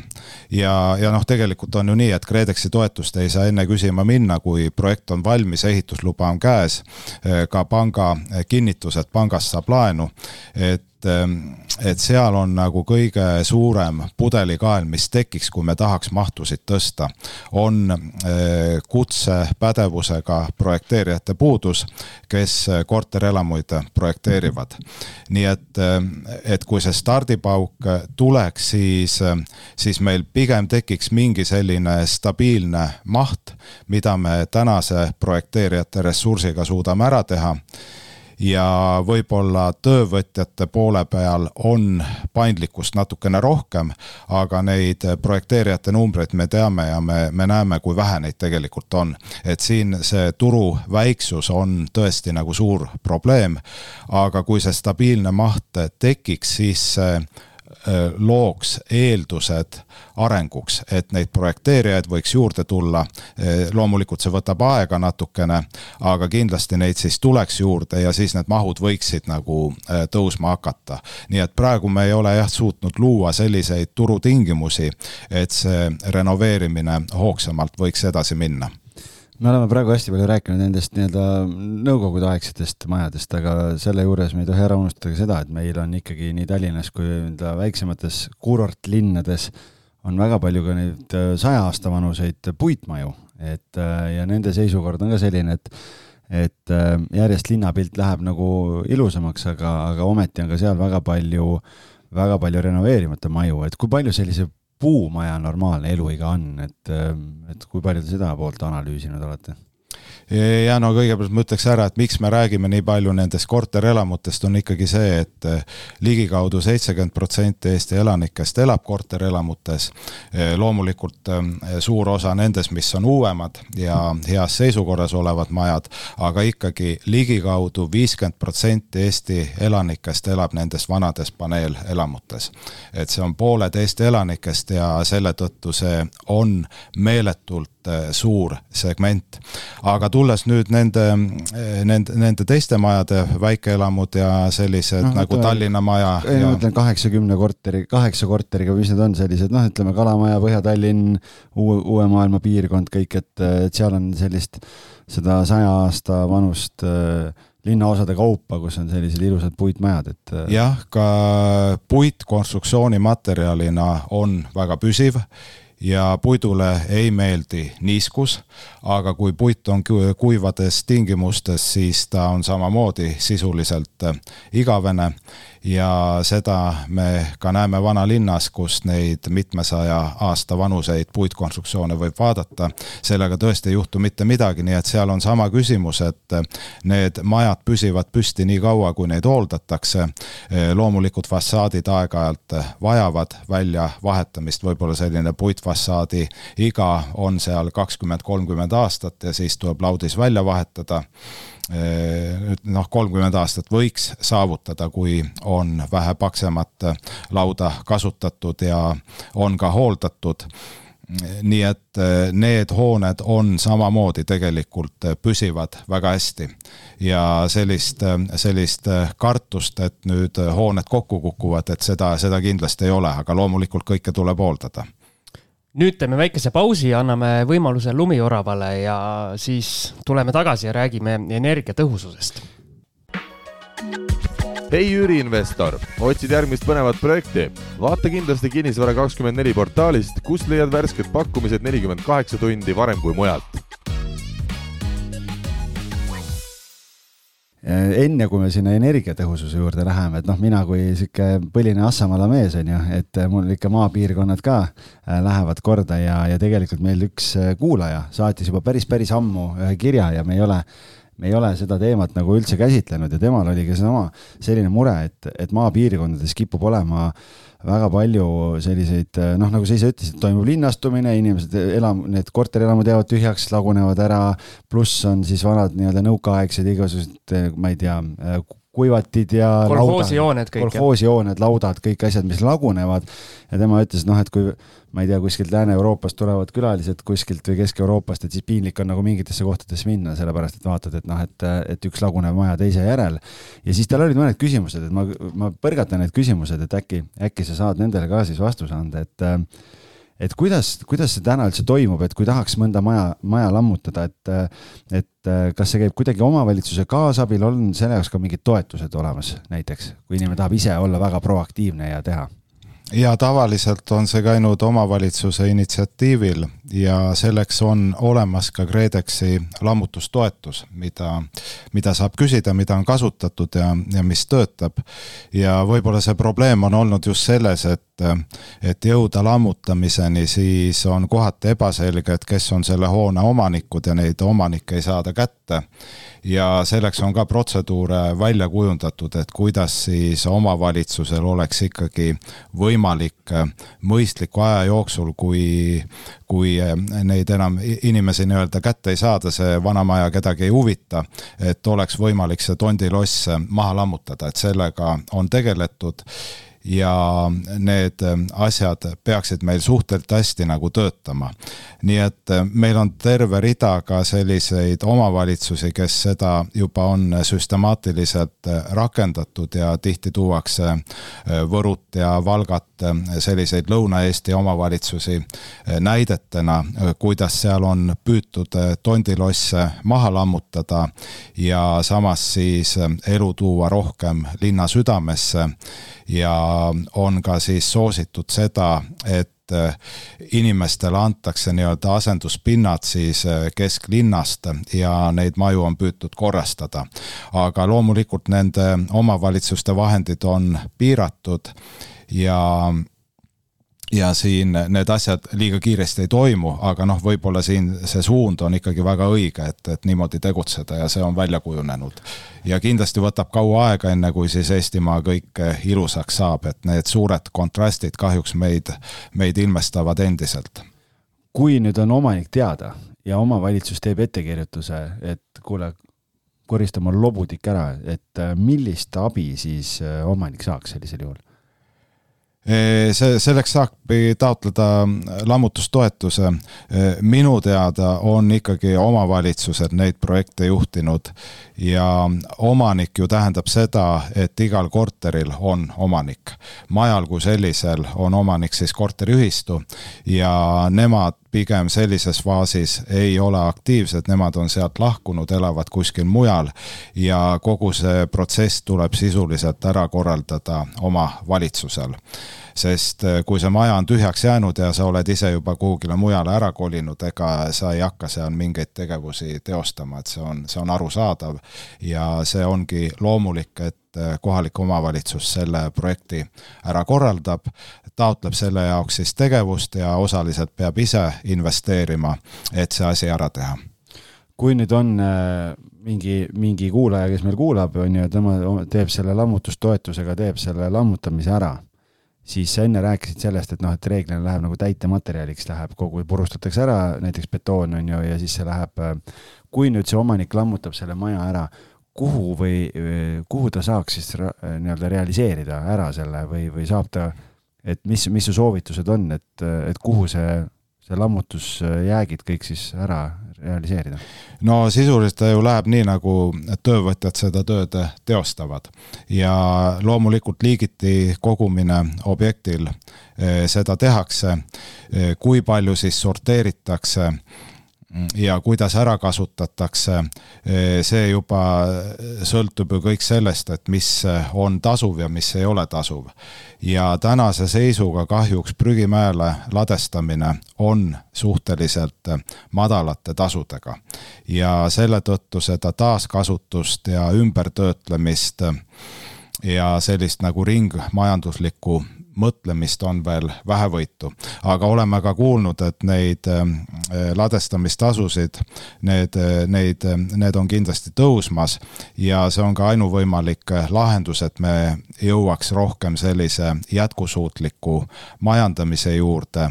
ja, ja noh, tegelikult on ju nii, et KredExi toetust ei saa enne küsima minna, kui projekt on valmis, ehitusluba on käes, äh, ka panga kinnitus, et pangast saab laenu. et Ähm, et seal on nagu kõige suurem pudelikael, mis tekiks, kui me tahaks mahtusid tõsta, on äh, kutsepädevusega projekteerijate puudus, kes korterelamuid projekteerivad. nii et, äh, et kui see stardipauk tuleks, siis, äh, siis meil pigem tekiks mingi selline stabiilne maht, mida me tänase projekteerijate ressursiga suudame ära teha ja võib-olla töövõtjate poole peal on paindlikkust natukene rohkem, aga neid projekteerijate numbreid me teame ja me, me näeme, kui vähe neid tegelikult on. et siin see turu väiksus on tõesti nagu suur probleem, aga kui see stabiilne maht tekiks, siis see looks eeldused arenguks, et neid projekteerijaid võiks juurde tulla. Äh, loomulikult see võtab aega natukene, aga kindlasti neid siis tuleks juurde ja siis need mahud võiksid nagu äh, tõusma hakata. nii et praegu me ei ole jah suutnud luua selliseid turutingimusi, et see renoveerimine hoogsamalt võiks edasi minna me oleme praegu hästi palju rääkinud nendest nii-öelda nõukogudeaegsetest majadest, aga selle juures me ei tohi ära unustada ka seda, et meil on ikkagi nii Tallinnas kui nii-öelda väiksemates kuurortlinnades on väga palju ka neid äh, saja aasta vanuseid puitmaju, et äh, ja nende seisukord on ka selline, et et äh, järjest linnapilt läheb nagu ilusamaks, aga, aga ometi on ka seal väga palju, väga palju renoveerimata maju, et kui palju sellise puumaja normaalne eluiga on, et, et kui palju te seda poolt analüüsinud olete? Ja no kõigepealt ma ütleks ära, et miks me räägime nii palju nendest korterelamutest, on ikkagi see, et eh, ligikaudu seitsekümmend protsenti Eesti elanikest elab korterelamutes. Eh, loomulikult eh, suur osa nendest, mis on uuemad ja heas seisukorras olevad majad, aga ikkagi ligikaudu viiskümmend protsenti Eesti elanikest elab nendes vanades paneelelamutes. et see on pooled Eesti elanikest ja selle tõttu see on meeletult suur segment. aga tulles nüüd nende, nende, nende teiste majade, väikeelamud ja sellised no, nagu ütleme, Tallinna maja. ei ja..., ma ütlen kaheksakümne korteri, kaheksa korteriga, mis need on sellised, noh, ütleme Kalamaja, Põhja-Tallinn, uue, uue maailma piirkond, kõik, et, et seal on sellist, seda saja aasta vanust äh, linnaosade kaupa, kus on sellised ilusad puitmajad, et. Äh, jah, ka puit konstruktsiooni materjalina on väga püsiv ja puidule ei meeldi niiskus, aga kui puit on kuivades tingimustes, siis ta on samamoodi sisuliselt igavene ja seda me ka näeme vanalinnas, kus neid mitmesaja aasta vanuseid puitkonstruktsioone võib vaadata. sellega tõesti ei juhtu mitte midagi, nii et seal on sama küsimus, et need majad püsivad püsti nii kaua, kui neid hooldatakse. loomulikult fassaadid aeg-ajalt vajavad väljavahetamist, võib-olla selline puitfassaadi iga on seal kakskümmend, kolmkümmend aastat ja siis tuleb laudis välja vahetada nüüd noh, kolmkümmend aastat võiks saavutada, kui on vähe paksemat lauda kasutatud ja on ka hooldatud. nii et eh, need hooned on samamoodi tegelikult püsivad väga hästi ja sellist, sellist kartust, et nüüd hooned kokku kukuvad, et seda, seda kindlasti ei ole, aga loomulikult kõike tuleb hooldada nüüd teeme väikese pausi, anname võimaluse lumioravale ja siis tuleme tagasi ja räägime energiatõhususest hei üüriinvestor, otsid järgmist põnevat projekti? vaata kindlasti Kinnisvara kakskümmend neli portaalist, kust leiad värsked pakkumised nelikümmend kaheksa tundi varem kui mujalt. Enne kui me sinna energiatõhususe juurde läheme, et noh, mina kui sihuke põline Assamala mees on ju, et mul ikka maapiirkonnad ka äh, lähevad korda ja, ja tegelikult meil üks äh, kuulaja saatis juba päris, päris ammu ühe kirja ja me ei ole me ei ole seda teemat nagu üldse käsitlenud ja temal oli ka seesama selline mure, et, et maapiirkondades kipub olema väga palju selliseid, noh, nagu sa ise ütlesid, toimub linnastumine, inimesed elam-, need korterelamud jäävad tühjaks, lagunevad ära, pluss on siis vanad nii-öelda nõukaaegsed igasugused, ma ei tea, kuivatid ja kolhoosijooned kõik. kolhoosijooned, laudad, kõik asjad, mis lagunevad. ja tema ütles, noh, et kui ma ei tea, kuskilt Lääne-Euroopast tulevad külalised kuskilt või Kesk-Euroopast, et siis piinlik on nagu mingitesse kohtadesse minna, sellepärast et vaatad, et noh, et, et üks lagunev maja teise järel. ja siis tal olid mõned küsimused, et ma, ma põrgatan need küsimused, et äkki, äkki sa saad nendele ka siis vastuse anda, et et kuidas, kuidas see täna üldse toimub, et kui tahaks mõnda maja, maja lammutada, et, et kas see käib kuidagi omavalitsuse kaasabil, on selle jaoks ka mingid toetused olemas näiteks, kui inimene tahab ise olla väga proaktiivne ja teha? ja tavaliselt on see käinud omavalitsuse initsiatiivil ja selleks on olemas ka KredExi lammutustoetus, mida, mida saab küsida, mida on kasutatud ja, ja mis töötab. ja võib-olla see probleem on olnud just selles, et, et jõuda lammutamiseni, siis on kohati ebaselge, et kes on selle hoone omanikud ja neid omanikke ei saada kätte ja selleks on ka protseduure välja kujundatud, et kuidas siis omavalitsusel oleks ikkagi võimalik mõistliku aja jooksul, kui, kui neid enam inimesi nii-öelda kätte ei saada, see vana maja kedagi ei huvita, et oleks võimalik see tondiloss maha lammutada, et sellega on tegeletud ja need ähm, asjad peaksid meil suhteliselt hästi nagu töötama. nii et äh, meil on terve rida ka selliseid omavalitsusi, kes seda juba on süstemaatiliselt äh, rakendatud ja tihti tuuakse äh, Võrut ja Valgat selliseid Lõuna-Eesti omavalitsusi näidetena, kuidas seal on püütud tondilosse maha lammutada ja samas siis elu tuua rohkem linna südamesse ja on ka siis soositud seda, et äh, inimestele antakse nii-öelda asenduspinnad siis äh, kesklinnast ja neid maju on püütud korrastada. aga loomulikult nende omavalitsuste vahendid on piiratud ja ja siin need asjad liiga kiiresti ei toimu, aga noh, võib-olla siin see suund on ikkagi väga õige, et, et niimoodi tegutseda ja see on välja kujunenud. ja kindlasti võtab kaua aega, enne kui siis Eestimaa kõik ilusaks saab, et need suured kontrastid kahjuks meid, meid ilmestavad endiselt. kui nüüd on omanik teada ja omavalitsus teeb ettekirjutuse, et kuule, korista oma lobutik ära, et millist abi siis omanik saaks sellisel juhul? See, selleks saab taotleda lammutustoetuse. minu teada on ikkagi omavalitsused neid projekte juhtinud ja omanik ju tähendab seda, et igal korteril on omanik. majal kui sellisel on omanik siis korteriühistu ja nemad pigem sellises faasis ei ole aktiivsed, nemad on sealt lahkunud, elavad kuskil mujal ja kogu see protsess tuleb sisuliselt ära korraldada oma valitsusel sest äh, kui see maja on tühjaks jäänud ja sa oled ise juba kuhugile mujale ära kolinud, ega sa ei hakka seal mingeid tegevusi teostama, et see on, see on arusaadav. ja see ongi loomulik, et äh, kohalik omavalitsus selle projekti ära korraldab, taotleb selle jaoks siis tegevust ja osaliselt peab ise investeerima, et see asi ära teha kui nüüd on äh, mingi, mingi kuulaja, kes meil kuulab, on ju, tema teeb selle lammutustoetusega, teeb selle lammutamise ära siis sa enne rääkisid sellest, et noh, et reeglina läheb nagu täitematerjaliks, läheb kogu, purustatakse ära näiteks betoon on ju, ja siis see läheb, kui nüüd see omanik lammutab selle maja ära, kuhu või kuhu ta saaks siis nii-öelda realiseerida ära selle või, või saab ta, et mis, mis su soovitused on, et, et kuhu see, see lammutusjäägid kõik siis ära realiseerida? no sisuliselt ta ju läheb nii, nagu töövõtjad seda tööd teostavad ja loomulikult liigiti kogumine objektil, eh, seda tehakse. Eh, kui palju siis sorteeritakse ja kuidas ära kasutatakse, see juba sõltub ju kõik sellest, et mis on tasuv ja mis ei ole tasuv. ja tänase seisuga kahjuks prügimäele ladestamine on suhteliselt madalate tasudega ja selle tõttu seda taaskasutust ja ümbertöötlemist ja sellist nagu ringmajanduslikku mõtlemist on veel vähevõitu. aga oleme ka kuulnud, et neid äh, ladestamistasusid, need, äh, neid, äh, need on kindlasti tõusmas ja see on ka ainuvõimalik lahendus, et me jõuaks rohkem sellise jätkusuutliku majandamise juurde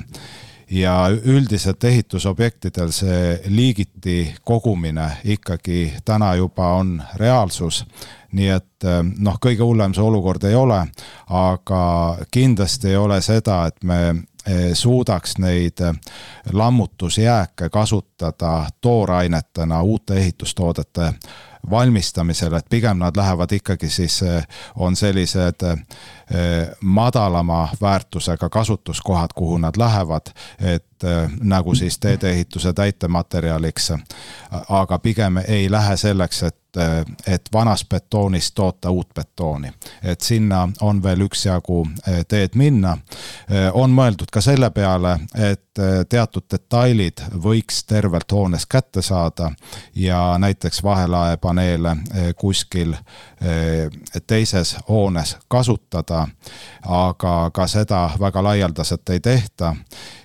ja üldiselt ehitusobjektidel see liigiti kogumine ikkagi täna juba on reaalsus nii et eh, noh, kõige hullem see olukord ei ole, aga kindlasti ei ole seda, et me eh, suudaks neid eh, lammutusjääke kasutada toorainetena uute ehitustoodete valmistamisel, et pigem nad lähevad ikkagi siis, on sellised madalama väärtusega kasutuskohad, kuhu nad lähevad, et nagu siis teedeehituse täitematerjaliks. aga pigem ei lähe selleks, et et, vanast betoonist toota uut betooni. et sinna on veel üksjagu eh, teed minna. Eh, on mõeldud ka selle peale, et eh, teatud detailid võiks tervelt hoones kätte saada ja näiteks vahelaepaneele kuskil teises hoones kasutada, aga ka seda väga laialdaselt ei tehta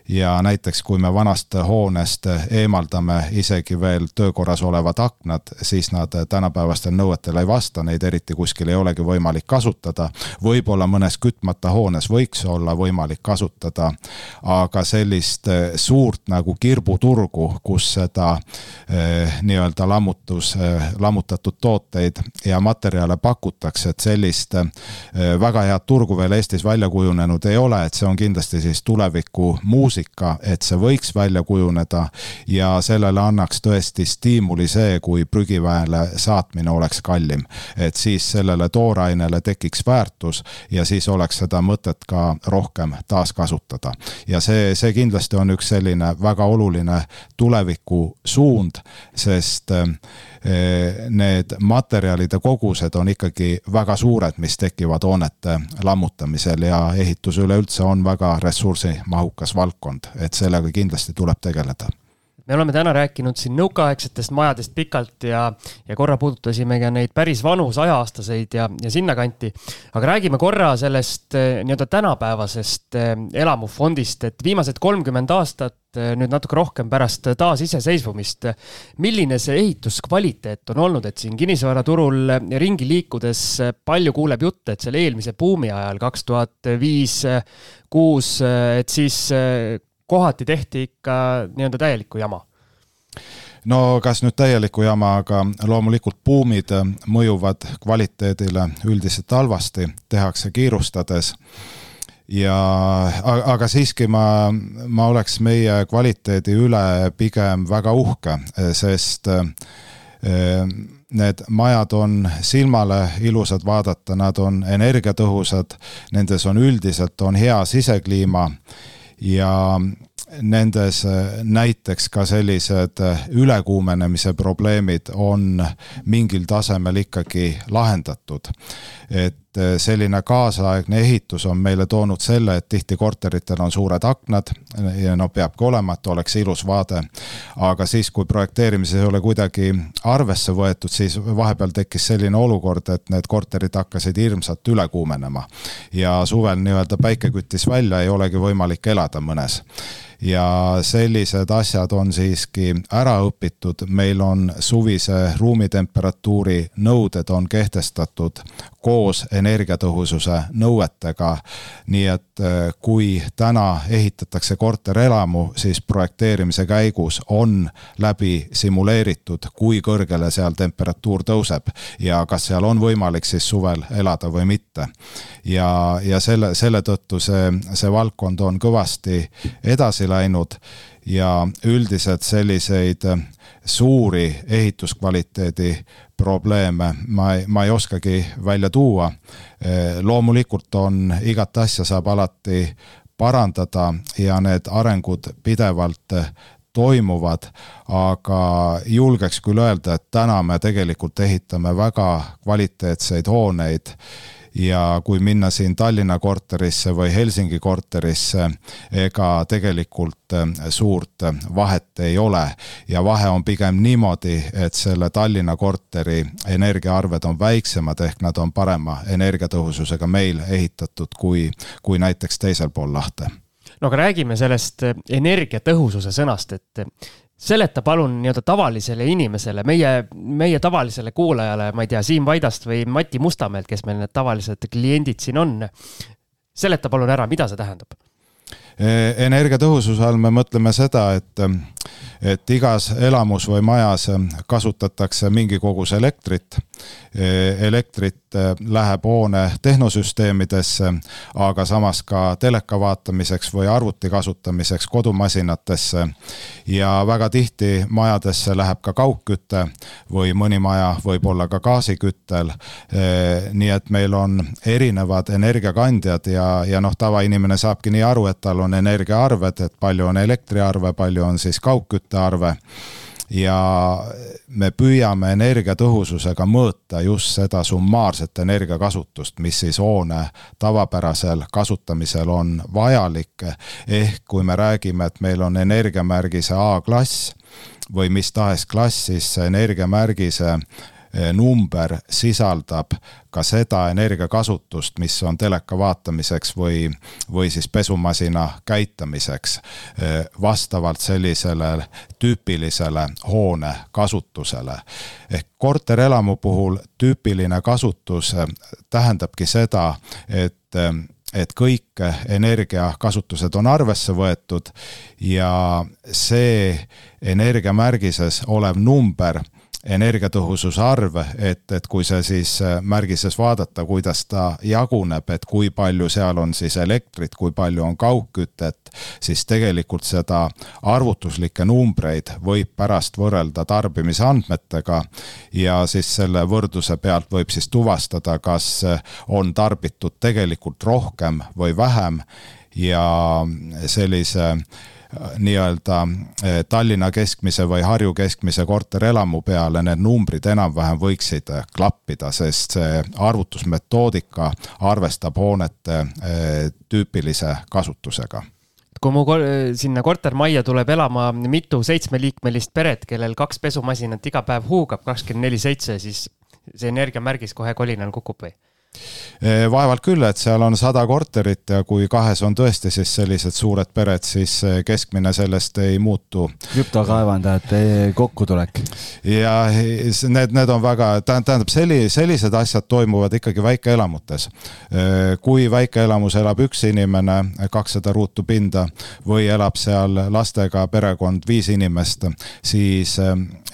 ja näiteks kui me vanast hoonest eemaldame isegi veel töökorras olevad aknad, siis nad tänapäevastel nõuetele ei vasta, neid eriti kuskil ei olegi võimalik kasutada. võib-olla mõnes kütmata hoones võiks olla võimalik kasutada, aga sellist eh, suurt nagu kirbuturgu, kus seda eh, nii-öelda lammutus eh,, lammutatud tooteid ja materjale pakutakse, et sellist väga head turgu veel Eestis välja kujunenud ei ole, et see on kindlasti siis tuleviku muusika muusika, et see võiks välja kujuneda ja sellele annaks tõesti stiimuli see, kui prügiväele saatmine oleks kallim. et siis sellele toorainele tekiks väärtus ja siis oleks seda mõtet ka rohkem taaskasutada. ja see, see kindlasti on üks selline väga oluline tulevikusuund, sest eh, need materjalide kogused on ikkagi väga suured, mis tekivad hoonete lammutamisel ja ehitus üleüldse on väga ressursimahukas valdkond valdkond, et sellega kindlasti tuleb tegeleda me oleme täna rääkinud siin nõukaaegsetest majadest pikalt ja, ja korra puudutasime ka neid päris vanu sajaastaseid ja, ja sinnakanti. aga räägime korra sellest eh, nii-öelda tänapäevasest eh, elamufondist, et viimased kolmkümmend aastat, eh, nüüd natuke rohkem pärast taasiseseisvumist. milline see ehituskvaliteet on olnud, et siin kinnisvaraturul ringi liikudes palju kuuleb jutte, et selle eelmise buumi ajal, kaks tuhat viis, kuus, et siis kohati tehti ikka nii-öelda täielikku jama no kas nüüd täielikku jama, aga loomulikult buumid mõjuvad kvaliteedile üldiselt halvasti, tehakse kiirustades. ja aga siiski ma, ma oleks meie kvaliteedi üle pigem väga uhke, sest eh, need majad on silmale ilusad vaadata, nad on energiatõhusad, nendes on üldiselt on hea sisekliima ja nendes äh, näiteks ka sellised äh, ülekuumenemise probleemid on mingil tasemel ikkagi lahendatud. et äh, selline kaasaegne ehitus on meile toonud selle, et tihti korteritel on suured aknad ja no peabki olema, et oleks ilus vaade. aga siis, kui projekteerimises ei ole kuidagi arvesse võetud, siis vahepeal tekkis selline olukord, et need korterid hakkasid hirmsalt üle kuumenema. ja suvel nii-öelda päike küttis välja, ei olegi võimalik elada mõnes ja sellised asjad on siiski ära õpitud, meil on suvise ruumitemperatuuri nõuded on kehtestatud koos energiatõhususe nõuetega. nii et äh, kui täna ehitatakse korterelamu, siis projekteerimise käigus on läbi simuleeritud, kui kõrgele seal temperatuur tõuseb ja kas seal on võimalik siis suvel elada või mitte. ja, ja selle, selle tõttu see, see valdkond on kõvasti edasi läinud ja üldiselt selliseid äh, suuri ehituskvaliteedi probleeme ma ei, ma ei oskagi välja tuua. Äh, loomulikult on igat asja saab alati parandada ja need arengud pidevalt äh, toimuvad, aga julgeks küll öelda, et täna me tegelikult ehitame väga kvaliteetseid hooneid ja kui minna siin Tallinna korterisse või Helsingi korterisse, ega tegelikult äh, suurt vahet ei ole. ja vahe on pigem niimoodi, et selle Tallinna korteri energiaarved on väiksemad, ehk nad on parema energiatõhususega meil ehitatud kui, kui näiteks teisel pool lahte no aga räägime sellest energiatõhususe sõnast, et seleta palun nii-öelda tavalisele inimesele, meie, meie tavalisele kuulajale, ma ei tea, Siim Vaidast või Mati Mustamäelt, kes meil need tavalised kliendid siin on. seleta palun ära, mida see tähendab? Energiatõhususe all me mõtleme seda, et, et igas elamus või majas kasutatakse mingi kogus elektrit Eh, elektrit eh, läheb hoone tehnosüsteemidesse, aga samas ka teleka vaatamiseks või arvuti kasutamiseks kodumasinatesse. ja väga tihti majadesse läheb ka kaugküte või mõni maja võib olla ka gaasiküttel. Eh, nii et meil on erinevad energiakandjad ja, ja noh, tavainimene saabki nii aru, et tal on energiaarved, et palju on elektriarve, palju on siis kaugküttearve ja me püüame energiatõhususega mõõta just seda summaarset energiakasutust, mis siis hoone tavapärasel kasutamisel on vajalik. ehk kui me räägime, et meil on energiamärgise A-klass või mis tahes klass, siis energiamärgise number sisaldab ka seda energiakasutust, mis on teleka vaatamiseks või, või siis pesumasina käitamiseks eh, vastavalt sellisele tüüpilisele hoone kasutusele. ehk korterelamu puhul tüüpiline kasutus eh, tähendabki seda, et et kõik energiakasutused on arvesse võetud ja see energiamärgises olev number energiatõhususe arv, et, et kui see siis äh, märgises vaadata, kuidas ta jaguneb, et kui palju seal on siis elektrit, kui palju on kaugkütet, siis tegelikult seda arvutuslikke numbreid võib pärast võrrelda tarbimisandmetega ja siis selle võrdluse pealt võib siis tuvastada, kas äh, on tarbitud tegelikult rohkem või vähem ja sellise nii-öelda eh, Tallinna keskmise või Harju keskmise korterelamu peale need numbrid enam-vähem võiksid eh, klappida, sest see arvutusmetoodika arvestab hoonete eh, tüüpilise kasutusega kui mu sinna kortermajja tuleb elama mitu seitsmeliikmelist peret, kellel kaks pesumasinat iga päev huugab kakskümmend neli seitse, siis see energiamärgis kohe kolinal kukub või? Eh, vaevalt küll, et seal on sada korterit ja kui kahes on tõesti siis sellised suured pered, siis eh, keskmine sellest ei muutu. krüptokaevandajate kokkutulek. ja need, need on väga, tähendab, selli-, sellised asjad toimuvad ikkagi väikeelamutes. Eh, kui väikeelamus elab üks inimene, kakssada ruutu pinda või elab seal lastega perekond viis inimest, siis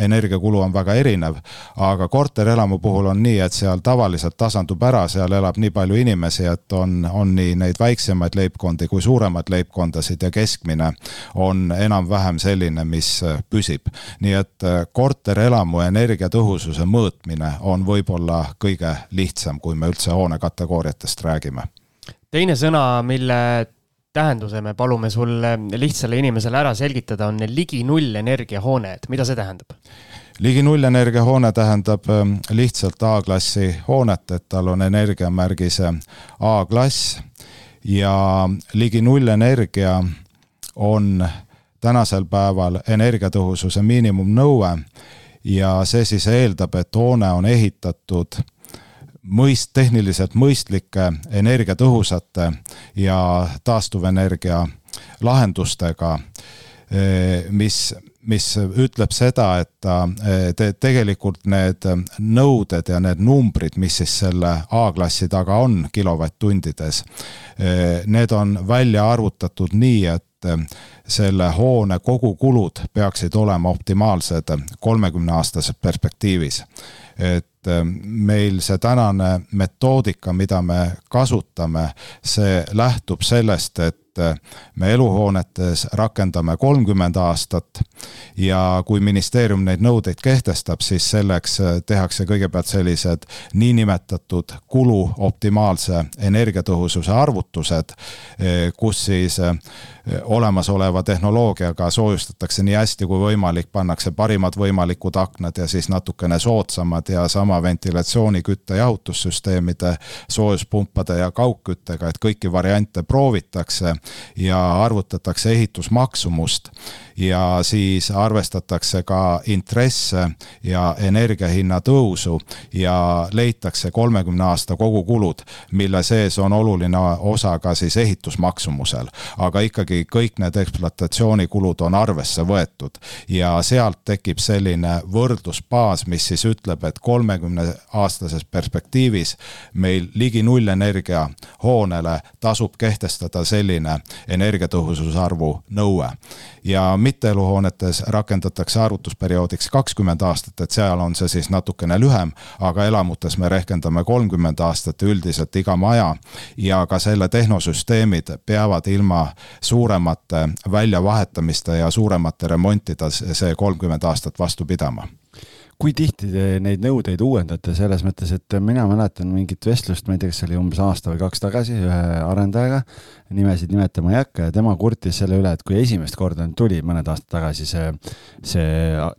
energiakulu on väga erinev. aga korterelamu puhul on nii, et seal tavaliselt tasandub ära seal elab nii palju inimesi, et on, on nii neid väiksemaid leibkondi kui suuremaid leibkondasid ja keskmine on enam-vähem selline, mis püsib. nii et äh, korterelamu energiatõhususe mõõtmine on võib-olla kõige lihtsam, kui me üldse hoone kategooriatest räägime. teine sõna, mille tähenduse me palume sul lihtsale inimesele ära selgitada, on ligi nullenergia hoone, et mida see tähendab? Ligi nullenergia hoone tähendab ähm, lihtsalt A-klassi hoonet, et tal on energiamärgise A-klass. Ja ligi nullenergia on tänasel päeval energiatõhususe miinimumnõue. Ja see siis eeldab, et hoone on ehitatud mõist, tehniliselt mõistlike energiatõhusate ja taastuvenergia lahendustega, mis mis ütleb seda, et ta te, tegelikult need nõuded ja need numbrid, mis siis selle A-klassi taga on kilovatt-tundides, need on välja arvutatud nii, et selle hoone kogukulud peaksid olema optimaalsed kolmekümne aastases perspektiivis. et meil see tänane metoodika, mida me kasutame, see lähtub sellest, et et me eluhoonetes rakendame kolmkümmend aastat ja kui ministeerium neid nõudeid kehtestab, siis selleks tehakse kõigepealt sellised niinimetatud kulu optimaalse energiatõhususe arvutused, kus siis olemasoleva tehnoloogiaga soojustatakse nii hästi kui võimalik, pannakse parimad võimalikud aknad ja siis natukene soodsamad ja sama ventilatsiooni, kütte, jahutussüsteemide, soojuspumpade ja kaugküttega, et kõiki variante proovitakse ja arvutatakse ehitusmaksumust ja siis arvestatakse ka intresse ja energiahinna tõusu ja leitakse kolmekümne aasta kogukulud, mille sees on oluline osa ka siis ehitusmaksumusel. aga ikkagi kõik need ekspluatatsioonikulud on arvesse võetud ja sealt tekib selline võrdlusbaas, mis siis ütleb, et kolmekümne aastases perspektiivis meil ligi nullenergia hoonele tasub kehtestada selline energiatõhususarvu nõue. Ja mitteeluhoonetes rakendatakse arvutusperioodiks kakskümmend aastat, et seal on see siis natukene lühem, aga elamutes me rehkendame kolmkümmend aastat üldiselt iga maja ja ka selle tehnosüsteemid peavad ilma suuremate väljavahetamiste ja suuremate remontida see kolmkümmend aastat vastu pidama? Kui tihti te neid nõudeid uuendate, selles mõttes, et mina mäletan mingit vestlust, ma ei tea, kas see oli umbes aasta või kaks tagasi ühe arendajaga, nimesid nimetama ei hakka ja tema kurtis selle üle, et kui esimest korda nüüd tuli mõned aastad tagasi see, see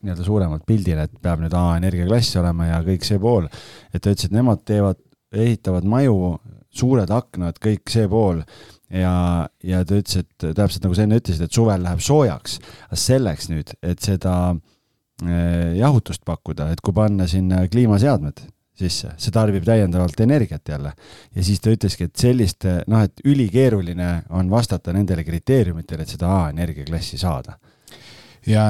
nii-öelda suuremalt pildile, et peab nüüd A energiaklass olema ja kõik see pool, et ta ütles, et nemad teevad, ehitavad maju, suured aknad, kõik see pool ja, ja ta ütles, et täpselt nagu sa enne ütlesid, et suvel läheb soojaks, aga selleks nüüd, et seda Eh, jahutust pakkuda, et kui panna sinna kliimaseadmed sisse, see tarbib täiendavalt energiat jälle. ja siis ta ütleski, et selliste, noh, et ülikeeruline on vastata nendele kriteeriumitele, et seda A-energiaklassi saada ja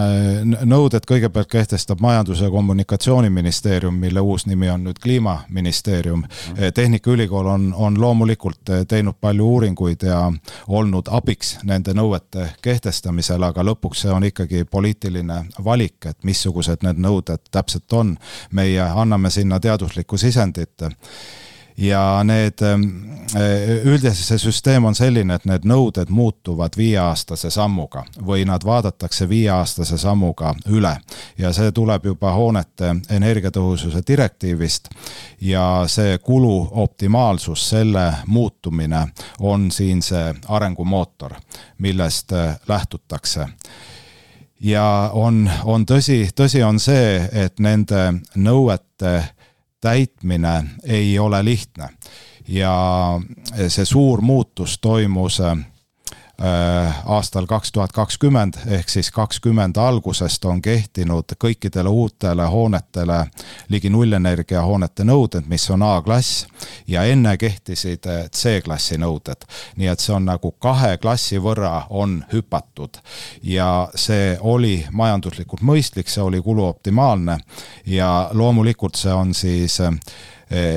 nõuded kõigepealt kehtestab Majandus- ja Kommunikatsiooniministeerium, mille uus nimi on nüüd Kliimaministeerium. Mhm. Tehnikaülikool on, on loomulikult teinud palju uuringuid ja olnud abiks nende nõuete kehtestamisel, aga lõpuks see on ikkagi poliitiline valik, et missugused need nõuded täpselt on. meie anname sinna teaduslikku sisendit ja need, ähm, äh, üldiselt see süsteem on selline, et need nõuded muutuvad viieaastase sammuga või nad vaadatakse viieaastase sammuga üle. Ja see tuleb juba hoonete energiatõhususe direktiivist ja see kulu optimaalsus, selle muutumine on siin see arengumootor, millest äh, lähtutakse. Ja on, on tõsi, tõsi on see, et nende nõuete täitmine ei ole lihtne. Ja see suur muutus toimus äh, aastal kaks tuhat kakskümmend ehk siis kakskümmend algusest on kehtinud kõikidele uutele hoonetele ligi nullenergia hoonete nõuded, mis on A-klass ja enne kehtisid äh, C-klassi nõuded. nii et see on nagu kahe klassi võrra on hüpatud ja see oli majanduslikult mõistlik, see oli kuluoptimaalne ja loomulikult see on siis äh,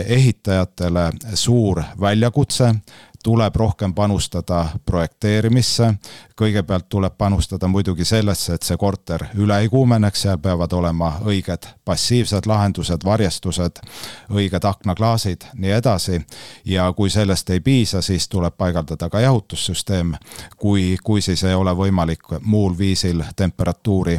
ehitajatele suur väljakutse tuleb rohkem panustada projekteerimisse, kõigepealt tuleb panustada muidugi sellesse, et see korter üle ei kuumeneks, seal peavad olema õiged passiivsed lahendused, varjestused, õiged aknaklaasid, nii edasi. ja kui sellest ei piisa, siis tuleb paigaldada ka jahutussüsteem, kui, kui siis ei ole võimalik muul viisil temperatuuri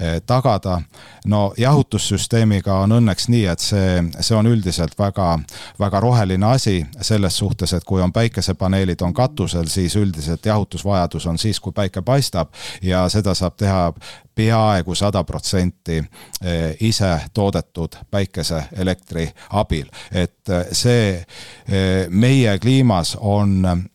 Eh, tagada. no jahutussüsteemiga on õnneks nii, et see, see on üldiselt väga, väga roheline asi selles suhtes, et kui on päikesepaneelid on katusel, siis üldiselt jahutusvajadus on siis, kui päike paistab ja seda saab teha peaaegu sada protsenti eh, ise toodetud päikeseelektri abil. et eh, see meie kliimas on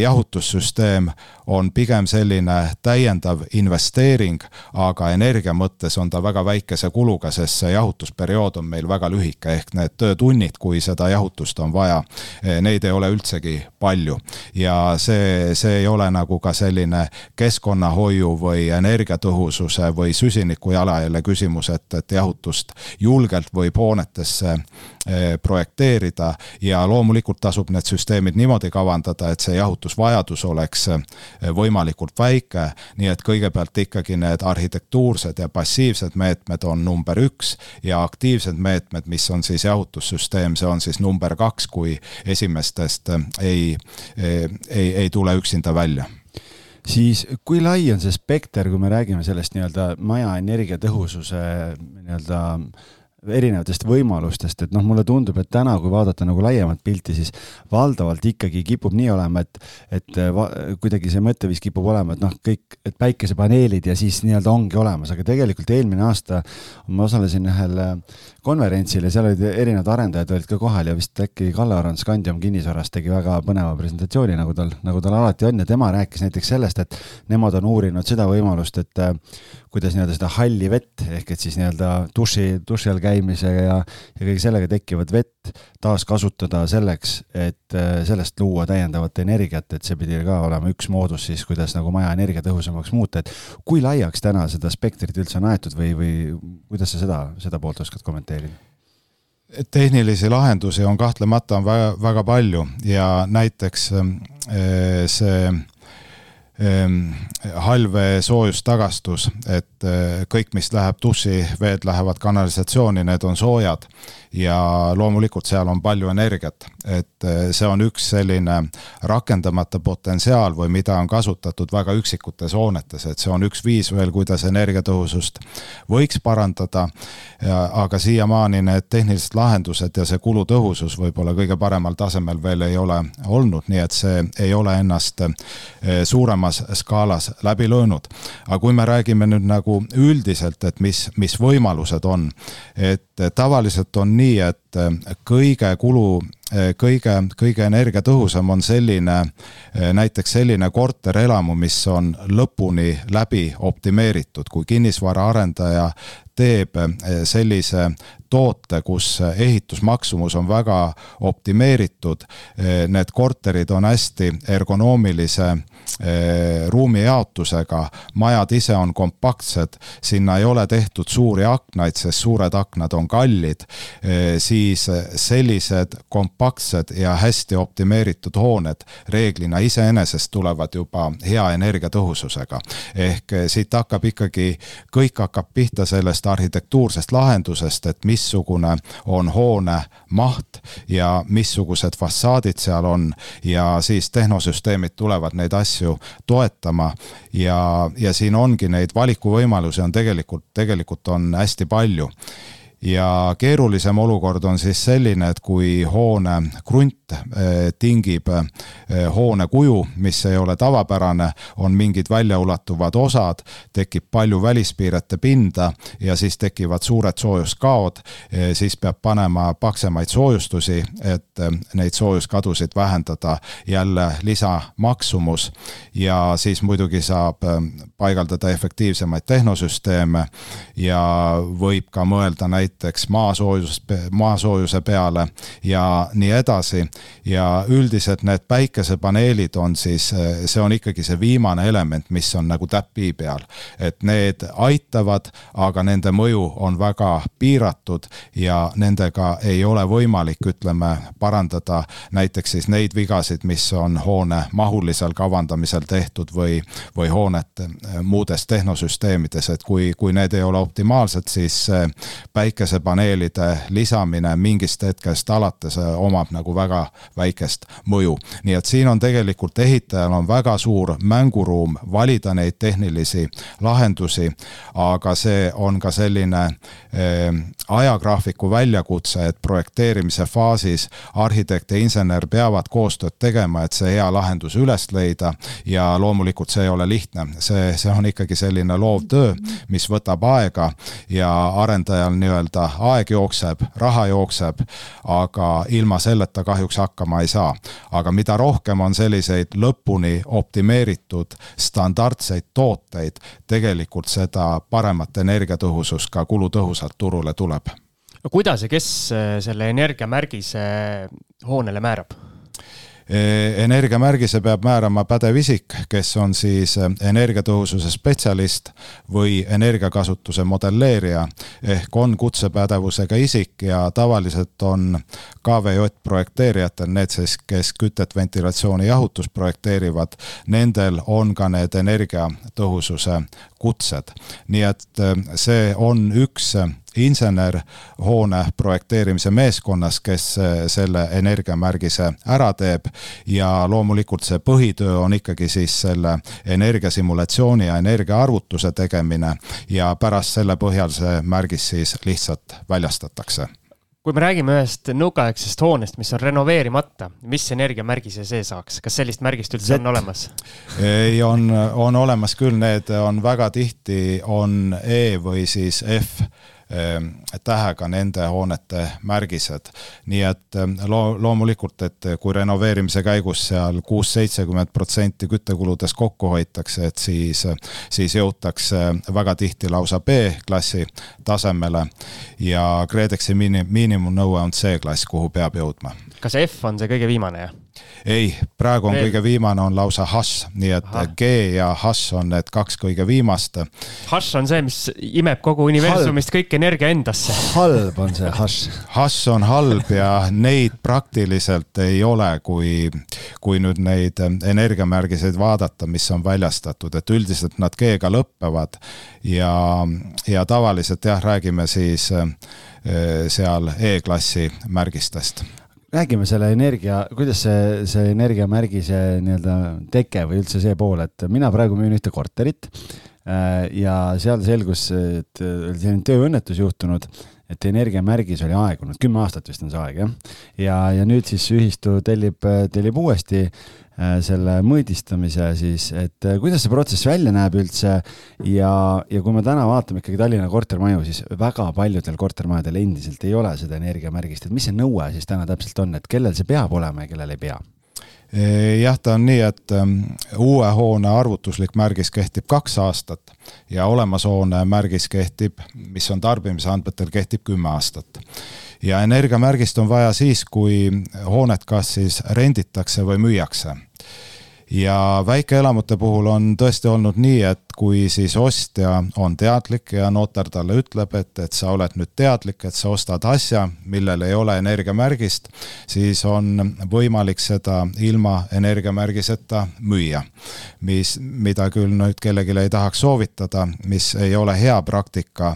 jahutussüsteem on pigem selline täiendav investeering, aga energia mõttes on ta väga väikese kuluga, sest see jahutusperiood on meil väga lühike, ehk need töötunnid, kui seda jahutust on vaja, eh, neid ei ole üldsegi palju. ja see, see ei ole nagu ka selline keskkonnahoiu või energiatõhususe või süsiniku jalajälje küsimus, et, et jahutust julgelt võib hoonetesse eh, projekteerida ja loomulikult tasub need süsteemid niimoodi kavandada, et see jahutusvajadus oleks võimalikult väike, nii et kõigepealt ikkagi need arhitektuursed ja passiivsed meetmed on number üks ja aktiivsed meetmed, mis on siis jahutussüsteem, see on siis number kaks, kui esimestest ei, ei, ei tule üksinda välja. Siis kui lai on see spekter, kui me räägime sellest nii-öelda maja energiatõhususe nii-öelda erinevatest võimalustest, et noh, mulle tundub, et täna, kui vaadata nagu laiemat pilti, siis valdavalt ikkagi kipub nii olema, et, et va, kuidagi see mõtteviis kipub olema, et noh, kõik, et päikesepaneelid ja siis nii-öelda ongi olemas, aga tegelikult eelmine aasta ma osalesin ühel konverentsil ja seal olid erinevad arendajad olid ka kohal ja vist äkki Kalle-Aron Scandium kinnisvarast tegi väga põneva presentatsiooni, nagu tal, nagu tal alati on ja tema rääkis näiteks sellest, et nemad on uurinud seda võimalust, et kuidas nii-öelda seda halli vett ehk et siis nii-öelda duši, duši all käimise ja, ja kõige sellega tekkivat vett taaskasutada selleks, et äh, sellest luua täiendavat energiat, et see pidi ka olema üks moodus siis, kuidas nagu maja energiatõhusamaks muuta, et kui laiaks täna seda spektrit üldse on aetud või, või kuidas sa seda, seda poolt oskad kommenteerida? tehnilisi lahendusi on kahtlemata on väga, väga palju ja näiteks äh, see Ehm, halvvee soojustagastus, et eh, kõik, mis läheb dušiveed, lähevad kanalisatsiooni, need on soojad ja loomulikult seal on palju energiat, et eh, see on üks selline rakendamata potentsiaal või mida on kasutatud väga üksikutes hoonetes, et see on üks viis veel, kuidas energiatõhusust võiks parandada. aga siiamaani need tehnilised lahendused ja see kulutõhusus võib-olla kõige paremal tasemel veel ei ole olnud, nii et see ei ole ennast eh, suuremas skaalas läbi löönud. aga kui me räägime nüüd nagu üldiselt, et mis, mis võimalused on, et tavaliselt on nii, et äh, kõige kulu, äh, kõige, kõige energiatõhusam on selline, äh, näiteks selline korterelamu, mis on lõpuni läbi optimeeritud, kui kinnisvaraarendaja teeb sellise toote, kus ehitusmaksumus on väga optimeeritud, need korterid on hästi ergonoomilise Eh, ruumijaotusega, majad ise on kompaktsed, sinna ei ole tehtud suuri aknaid, sest suured aknad on kallid, eh, siis sellised kompaktsed ja hästi optimeeritud hooned reeglina iseenesest tulevad juba hea energiatõhususega. ehk eh, siit hakkab ikkagi, kõik hakkab pihta sellest arhitektuursest lahendusest, et missugune on hoone maht ja missugused fassaadid seal on. Ja siis tehnosüsteemid tulevad neid asju toetama. Ja, ja siin ongi neid valikuvõimalusi on tegelikult, tegelikult on hästi palju ja keerulisem olukord on siis selline, et kui hoone krunt eh, tingib eh, hoone kuju, mis ei ole tavapärane, on mingid väljaulatuvad osad, tekib palju välispiirete pinda ja siis tekivad suured soojuskaod, eh, siis peab panema paksemaid soojustusi, et neid soojuskadusid vähendada, jälle lisamaksumus. Ja siis muidugi saab paigaldada efektiivsemaid tehnosüsteeme ja võib ka mõelda näiteks näiteks maasoojus, maasoojuse peale ja nii edasi. ja üldiselt need päikesepaneelid on siis, see on ikkagi see viimane element, mis on nagu täpi peal. et need aitavad, aga nende mõju on väga piiratud ja nendega ei ole võimalik, ütleme, parandada näiteks siis neid vigasid, mis on hoone mahulisel kavandamisel tehtud või, või hoonete muudes tehnosüsteemides, et kui, kui need ei ole optimaalsed, siis päike päikesepaneelide lisamine mingist hetkest alates äh, omab nagu väga väikest mõju. nii et siin on tegelikult ehitajal on väga suur mänguruum valida neid tehnilisi lahendusi, aga see on ka selline eh, ajagraafiku väljakutse, et projekteerimise faasis arhitekt ja insener peavad koostööd tegema, et see hea lahendus üles leida ja loomulikult see ei ole lihtne, see, see on ikkagi selline loovtöö, mis võtab aega ja arendajal nii-öelda nii-öelda aeg jookseb, raha jookseb, aga ilma selleta kahjuks hakkama ei saa. aga mida rohkem on selliseid lõpuni optimeeritud standardseid tooteid, tegelikult seda paremat energiatõhusust ka kulutõhusalt turule tuleb. no kuidas ja kes äh, selle energiamärgise hoonele määrab? Eh, energiamärgise peab määrama pädev isik, kes on siis eh, energiatõhususe spetsialist või energiakasutuse modelleerija ehk on kutsepädevusega isik ja tavaliselt on KVJ projekteerijatel, need siis, kes kütet, ventilatsiooni, jahutust projekteerivad, nendel on ka need energiatõhususe kutsed. nii et see on üks insener hoone projekteerimise meeskonnas, kes selle energiamärgise ära teeb. Ja loomulikult see põhitöö on ikkagi siis selle energiasimulatsiooni ja energiaarvutuse tegemine. Ja pärast selle põhjal see märgis siis lihtsalt väljastatakse. Kui me räägime ühest nõukaaegsest hoonest, mis on renoveerimata, mis energiamärgise see saaks, kas sellist märgist üldse Z. on olemas? ei, on, on olemas küll, need on väga tihti, on E või siis F tähega nende hoonete märgised. nii et ehm, loo-, loomulikult, et kui renoveerimise käigus seal kuus-seitsekümmend protsenti küttekuludest kokku hoitakse, et siis, siis jõutakse väga tihti lausa B-klassi tasemele ja KredExi miini-, miinimumnõue on C-klass, kuhu peab jõudma. kas F on see kõige viimane, jah? Ei, praegu on Veel. kõige viimane on lausa hash, nii et Aha. G ja hash on need kaks kõige viimast. Hash on see, mis imeb kogu universumist kõik energia endasse. halb on see hash. Hash on halb ja neid praktiliselt ei ole, kui, kui nüüd neid energiamärgiseid vaadata, mis on väljastatud, et üldiselt nad G-ga lõpevad ja, ja tavaliselt jah, räägime siis eh, seal E-klassi märgistest räägime selle energia, kuidas see, see energiamärgise nii-öelda teke või üldse see pool, et mina praegu müün ühte korterit äh, ja seal selgus, et oli selline tööõnnetus juhtunud, et energiamärgis oli aegunud, kümme aastat vist on see aeg jah. ja, ja nüüd siis ühistu tellib, tellib uuesti Äh, selle mõõdistamise siis, et äh, kuidas see protsess välja näeb üldse ja, ja kui me täna vaatame ikkagi Tallinna kortermaju, siis väga paljudel kortermajadel endiselt ei ole seda energiamärgist, et mis see nõue siis täna täpselt on, et kellel see peab olema ja kellel ei pea? Jah, ta on nii, et ähm, uue hoone arvutuslik märgis kehtib kaks aastat ja olemas hoone märgis kehtib, mis on tarbimise andmetel, kehtib kümme aastat. Ja energiamärgist on vaja siis, kui hoonet kas siis renditakse või müüakse. Ja väikeelamute puhul on tõesti olnud nii, et kui siis ostja on teadlik ja notar talle ütleb, et, et sa oled nüüd teadlik, et sa ostad asja, millel ei ole energiamärgist, siis on võimalik seda ilma energiamärgiseta müüa. mis, mida küll nüüd kellelegi ei tahaks soovitada, mis ei ole hea praktika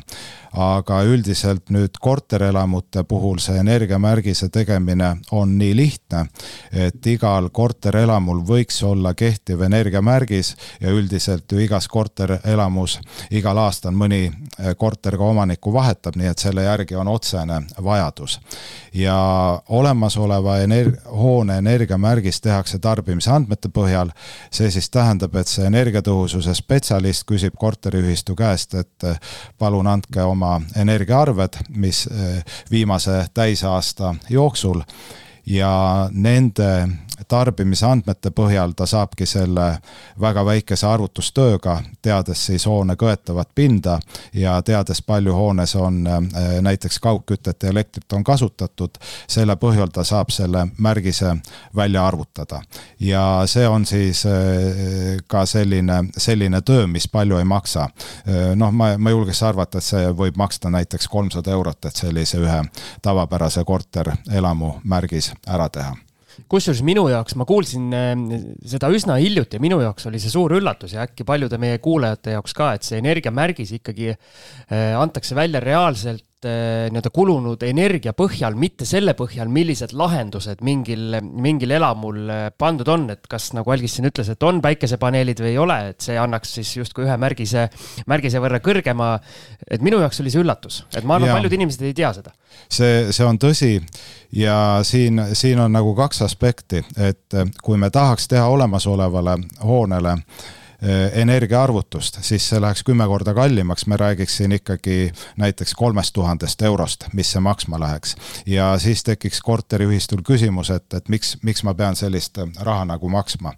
aga üldiselt nüüd korterelamute puhul see energiamärgise tegemine on nii lihtne, et igal korterelamul võiks olla kehtiv energiamärgis ja üldiselt ju igas korterelamus. Igal aastal mõni eh, korter ka omanikku vahetab, nii et selle järgi on otsene vajadus. ja olemasoleva ener-, hoone energiamärgis tehakse tarbimisandmete põhjal, see siis tähendab, et see energiatõhususe spetsialist küsib korteriühistu käest, et eh, palun andke oma oma energiaarved, mis eh, viimase täisaasta jooksul. Ja nende tarbimisandmete põhjal ta saabki selle väga väikese arvutustööga, teades siis hoone kõetavat pinda ja teades, palju hoones on äh, näiteks kaugkütet ja elektrit on kasutatud, selle põhjal ta saab selle märgise välja arvutada. ja see on siis äh, ka selline, selline töö, mis palju ei maksa. Äh, noh, ma, ma julgeks arvata, et see võib maksta näiteks kolmsada eurot, et sellise ühe tavapärase korterelamu märgis ära teha kusjuures minu jaoks, ma kuulsin äh, seda üsna hiljuti ja minu jaoks oli see suur üllatus ja äkki paljude meie kuulajate jaoks ka, et see energiamärgis ikkagi äh, antakse välja reaalselt nii-öelda kulunud energia põhjal, mitte selle põhjal, millised lahendused mingil, mingil elamul pandud on, et kas nagu Algis siin ütles, et on päikesepaneelid või ei ole, et see annaks siis justkui ühe märgise, märgise võrra kõrgema. et minu jaoks oli see üllatus, et ma arvan, paljud inimesed ei tea seda. see, see on tõsi. Ja siin, siin on nagu kaks aspekti, et kui me tahaks teha olemasolevale hoonele eh, energiaarvutust, siis see läheks kümme korda kallimaks, me räägiks siin ikkagi näiteks kolmest tuhandest eurost, mis see maksma läheks. ja siis tekiks korteriühistul küsimus, et, et miks, miks ma pean sellist raha nagu maksma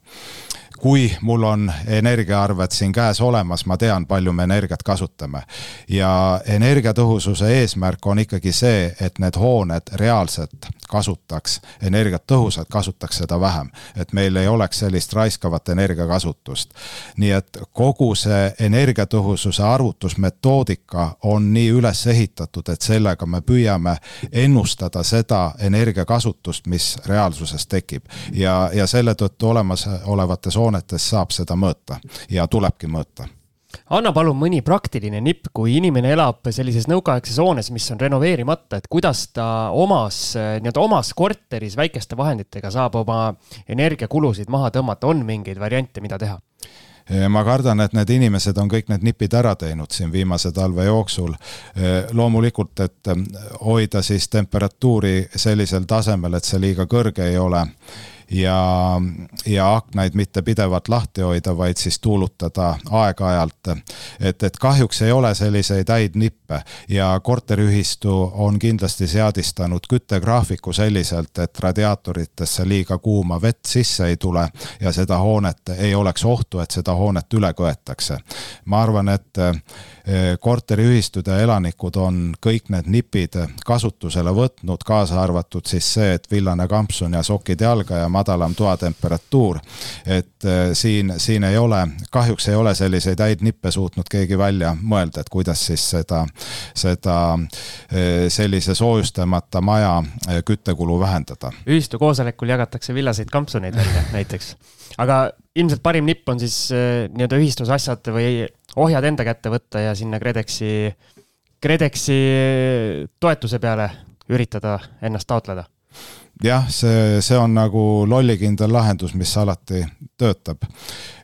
kui mul on energiaarved siin käes olemas, ma tean, palju me energiat kasutame. ja energiatõhususe eesmärk on ikkagi see, et need hooned reaalselt kasutaks energiat tõhusalt, kasutaks seda vähem. et meil ei oleks sellist raiskavat energiakasutust. nii et kogu see energiatõhususe arvutusmetoodika on nii üles ehitatud, et sellega me püüame ennustada seda energiakasutust, mis reaalsuses tekib. ja, ja selle tõttu olemasolevates hoonetes saab seda mõõta ja tulebki mõõta anna palun mõni praktiline nipp, kui inimene elab sellises nõukaaegses hoones, mis on renoveerimata, et kuidas ta omas, nii-öelda omas korteris väikeste vahenditega saab oma energiakulusid maha tõmmata, on mingeid variante, mida teha? ma kardan, et need inimesed on kõik need nipid ära teinud siin viimase talve jooksul. loomulikult, et hoida siis temperatuuri sellisel tasemel, et see liiga kõrge ei ole ja, ja aknaid mitte pidevalt lahti hoida, vaid siis tuulutada aeg-ajalt. et, et kahjuks ei ole selliseid häid nippe ja korteriühistu on kindlasti seadistanud küttegraafiku selliselt, et radiaatoritesse liiga kuuma vett sisse ei tule ja seda hoonet ei oleks ohtu, et seda hoonet üle köetakse. ma arvan, et Eh, korteriühistud ja elanikud on kõik need nipid kasutusele võtnud, kaasa arvatud siis see, et villane kampsun ja sokid jalga ja madalam toatemperatuur. et eh, siin, siin ei ole, kahjuks ei ole selliseid häid nippe suutnud keegi välja mõelda, et kuidas siis seda, seda eh, sellise soojustamata maja küttekulu vähendada. ühistu koosolekul jagatakse villaseid kampsuneid välja näiteks, aga ilmselt parim nipp on siis nii-öelda ühistus asjad või ohjad enda kätte võtta ja sinna KredExi, KredExi toetuse peale üritada ennast taotleda jah, see, see on nagu lollikindel lahendus, mis alati töötab.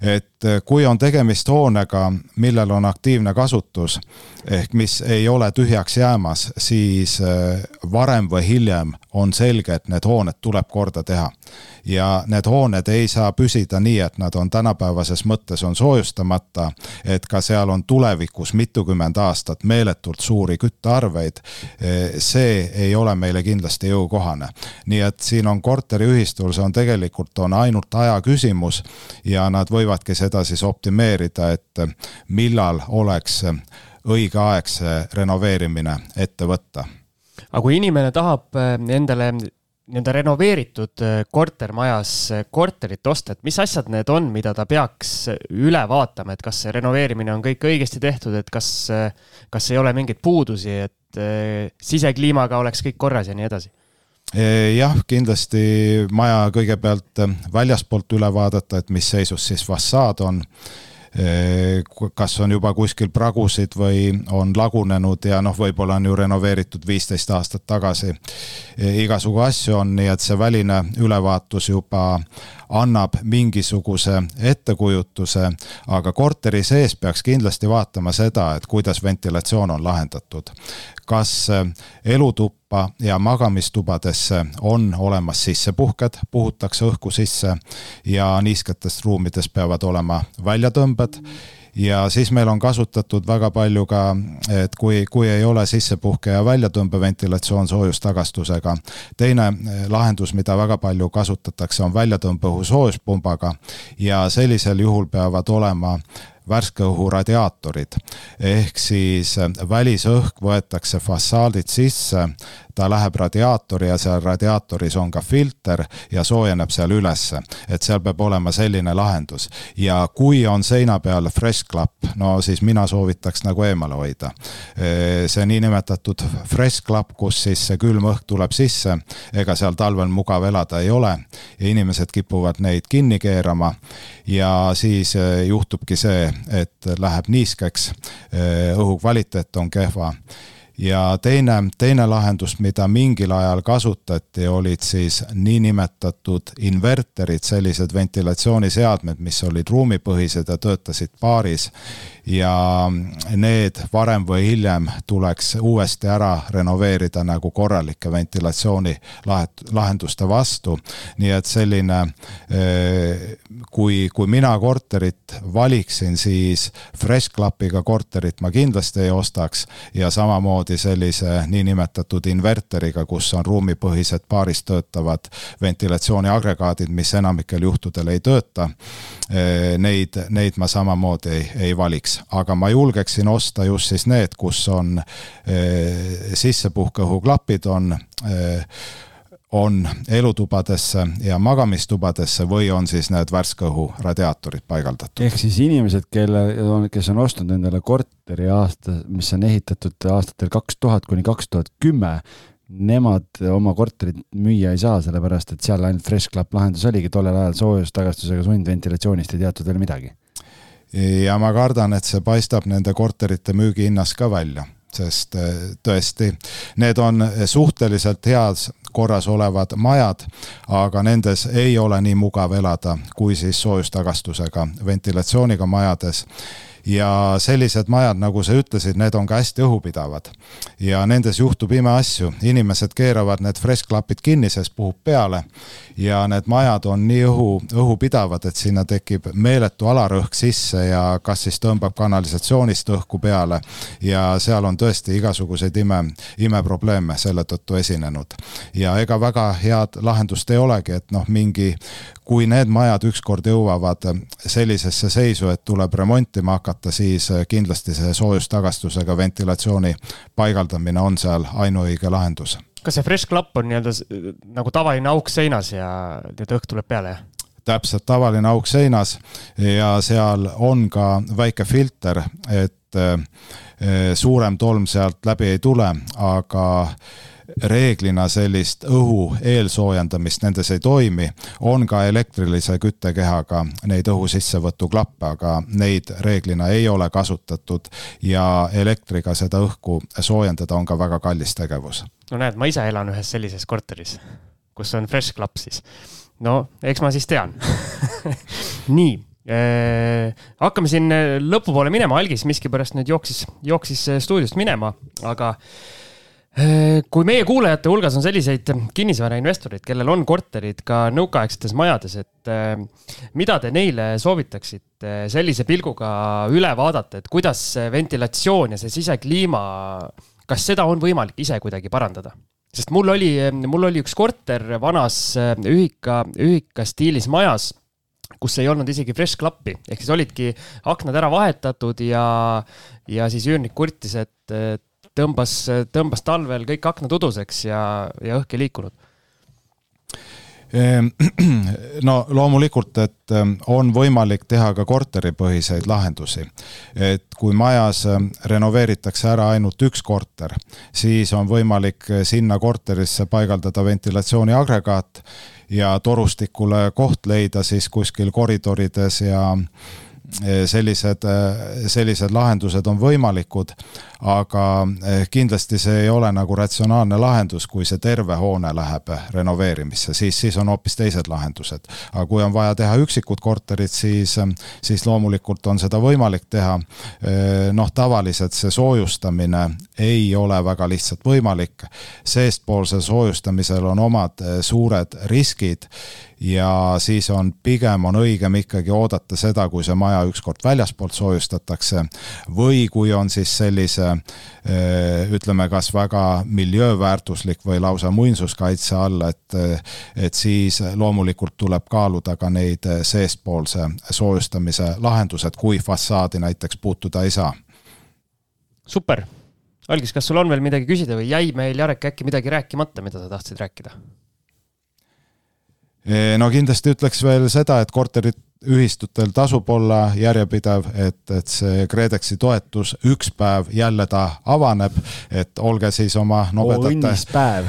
et kui on tegemist hoonega, millel on aktiivne kasutus ehk mis ei ole tühjaks jäämas, siis eh, varem või hiljem on selge, et need hooned tuleb korda teha ja need hooned ei saa püsida nii, et nad on tänapäevases mõttes on soojustamata, et ka seal on tulevikus mitukümmend aastat meeletult suuri küttearveid. see ei ole meile kindlasti jõukohane. nii et siin on korteriühistul, see on tegelikult on ainult aja küsimus ja nad võivadki seda siis optimeerida, et millal oleks õige aeg see renoveerimine ette võtta aga kui inimene tahab endale nii-öelda renoveeritud äh, kortermajas äh, korterit osta, et mis asjad need on, mida ta peaks äh, üle vaatama, et kas see renoveerimine on kõik õigesti tehtud, et kas, kas ei ole mingeid puudusi, et sisekliimaga oleks kõik korras ja nii edasi? jah, kindlasti maja kõigepealt väljaspoolt üle vaadata, et mis seisus siis fassaad on kas on juba kuskil pragusid või on lagunenud ja noh, võib-olla on ju renoveeritud viisteist aastat tagasi. Igasugu asju on, nii et see väline ülevaatus juba annab mingisuguse ettekujutuse, aga korteri sees peaks kindlasti vaatama seda, et kuidas ventilatsioon on lahendatud kas äh, elutuppa ja magamistubadesse on olemas sissepuhked, puhutakse õhku sisse ja niisketest ruumides peavad olema väljatõmbed ja siis meil on kasutatud väga palju ka, et kui, kui ei ole sissepuhke ja väljatõmbeventilatsioon soojustagastusega. teine äh, lahendus, mida väga palju kasutatakse, on väljatõmbeõhu soojuspumbaga ja sellisel juhul peavad olema värske õhu radiaatorid. ehk siis äh, välisõhk võetakse fassaadilt sisse, ta läheb radiaatori ja seal radiaatoris on ka filter ja soojeneb seal ülesse. et seal peab olema selline lahendus. ja kui on seina peal fresh klapp, no siis mina soovitaks nagu eemale hoida. see niinimetatud fresh klapp, kus siis see külm õhk tuleb sisse, ega seal talvel mugav elada ei ole ja inimesed kipuvad neid kinni keerama ja siis äh, juhtubki see, et läheb niiskeks, õhu kvaliteet on kehva ja teine, teine lahendus, mida mingil ajal kasutati, olid siis niinimetatud inverterid, sellised ventilatsiooniseadmed, mis olid ruumipõhised ja töötasid paaris ja need varem või hiljem tuleks uuesti ära renoveerida nagu korralike ventilatsiooni lahenduste vastu. nii et selline, eh, kui, kui mina korterit valiksin, siis Fresh Clubiga korterit ma kindlasti ei ostaks ja samamoodi sellise niinimetatud inverteriga, kus on ruumipõhised paaris töötavad ventilatsiooniagregaadid, mis enamikel juhtudel ei tööta. Eh, neid, neid ma samamoodi ei, ei valiks aga ma julgeksin osta just siis need, kus on eh, sissepuhkeõhuklapid on eh, on elutubadesse ja magamistubadesse või on siis need värske õhu radiaatorid paigaldatud. ehk siis inimesed, kelle, kes on ostnud endale korteri aasta, mis on ehitatud aastatel kaks tuhat kuni kaks tuhat kümme, nemad oma korterit müüa ei saa, sellepärast et seal ainult Fresh Club lahendus oligi tollel ajal soojustagastusega sundventilatsioonist ei teatud veel midagi ja ma kardan, et see paistab nende korterite müügihinnas ka välja sest tõesti, need on suhteliselt heas korras olevad majad, aga nendes ei ole nii mugav elada kui siis soojustagastusega ventilatsiooniga majades ja sellised majad, nagu sa ütlesid, need on ka hästi õhupidavad. ja nendes juhtub imeasju, inimesed keeravad need fressklapid kinni, sest puhub peale ja need majad on nii õhu, õhupidavad, et sinna tekib meeletu alarõhk sisse ja kas siis tõmbab kanalisatsioonist õhku peale ja seal on tõesti igasuguseid ime, imeprobleeme selle tõttu esinenud. ja ega väga head lahendust ei olegi, et noh, mingi kui need majad ükskord jõuavad sellisesse seisu, et tuleb remontima hakata, siis kindlasti see soojustagastusega ventilatsiooni paigaldamine on seal ainuõige lahendus. kas see fresh klapp on nii-öelda nagu tavaline auk seinas ja nii-öelda õhk tuleb peale, jah? täpselt, tavaline auk seinas ja seal on ka väike filter, et eh, suurem tolm sealt läbi ei tule, aga reeglina sellist õhu eelsoojendamist nendes ei toimi, on ka elektrilise küttekehaga neid õhu sissevõtuklappe, aga neid reeglina ei ole kasutatud ja elektriga seda õhku soojendada on ka väga kallis tegevus. no näed, ma ise elan ühes sellises korteris, kus on fresh klapp siis. no eks ma siis tean nii äh, hakkame siin lõpupoole minema, algis miskipärast nüüd jooksis, jooksis stuudiost minema, aga kui meie kuulajate hulgas on selliseid kinnisvarainvestoreid, kellel on korterid ka nõukaaegsetes majades, et äh, mida te neile soovitaksite sellise pilguga üle vaadata, et kuidas ventilatsioon ja see sisekliima, kas seda on võimalik ise kuidagi parandada? sest mul oli, mul oli üks korter vanas äh, ühika, ühika stiilis majas kus ei olnud isegi fresh klappi, ehk siis olidki aknad ära vahetatud ja, ja siis üürnik kurtis, et, et tõmbas, tõmbas talvel kõik aknad uduseks ja, ja õhk ei liikunud ehm, no loomulikult, et ehm, on võimalik teha ka korteripõhiseid lahendusi. et kui majas ehm, renoveeritakse ära ainult üks korter, siis on võimalik sinna korterisse paigaldada ventilatsiooniagregaat ja torustikule koht leida siis kuskil koridorides ja sellised, sellised lahendused on võimalikud aga eh, kindlasti see ei ole nagu ratsionaalne lahendus, kui see terve hoone läheb renoveerimisse, siis, siis on hoopis teised lahendused. aga kui on vaja teha üksikud korterid, siis, siis loomulikult on seda võimalik teha. Eh, noh, tavaliselt see soojustamine ei ole väga lihtsalt võimalik. seestpoolsel soojustamisel on omad eh, suured riskid ja siis on pigem on õigem ikkagi oodata seda, kui see maja ükskord väljaspoolt soojustatakse või kui on siis sellise Eh, ütleme, kas väga miljööväärtuslik või lausa muinsuskaitse all, et, et siis loomulikult tuleb kaaluda ka neid seestpoolse soojustamise lahendused, kui fassaadi näiteks puutuda ei saa. super, Algis, kas sul on veel midagi küsida või jäi meil, Jarek, äkki midagi rääkimata, mida sa tahtsid rääkida? Eh, no kindlasti ütleks veel seda, et korterit ühistutel tasub olla järjepidev, et, et see KredExi toetus üks päev jälle ta avaneb, et olge siis oma nobedate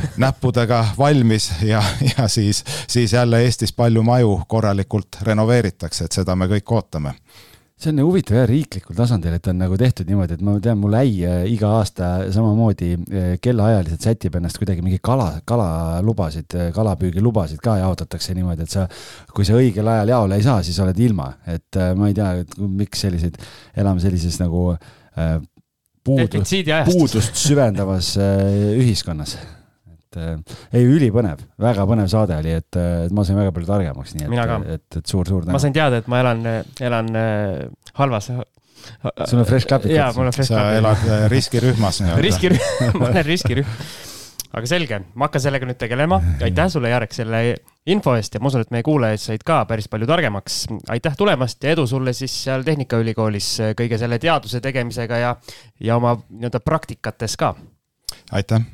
näppudega valmis ja, ja siis, siis jälle Eestis palju maju korralikult renoveeritakse, et seda me kõik ootame see on huvitav jah, riiklikul tasandil, et on nagu tehtud niimoodi, et ma tean, mul äi äh, iga aasta samamoodi äh, kellaajaliselt sätib ennast kuidagi mingi kala, kalalubasid, äh, kalapüügilubasid ka jaotatakse niimoodi, et sa, kui sa õigel ajal jaole ei saa, siis oled ilma, et ma ei tea, miks selliseid, elame sellises nagu puudu, puudust süvendavas ühiskonnas et äh, ei, ülipõnev, väga põnev saade oli, et, äh, et ma sain väga palju targemaks, nii et, et, et, et suur-suur tänu. ma sain teada, et ma elan, elan äh, halvas sul on fresh klapid jaa, mul on fresh klapid. sa elad riskirühmas nii-öelda. riskirühm, ma olen riskirühm. aga selge, ma hakkan sellega nüüd tegelema. aitäh sulle, Jarek, selle info eest ja ma usun, et meie kuulajad said ka päris palju targemaks. aitäh tulemast ja edu sulle siis seal Tehnikaülikoolis kõige selle teaduse tegemisega ja, ja oma nii-öelda praktikates ka. aitäh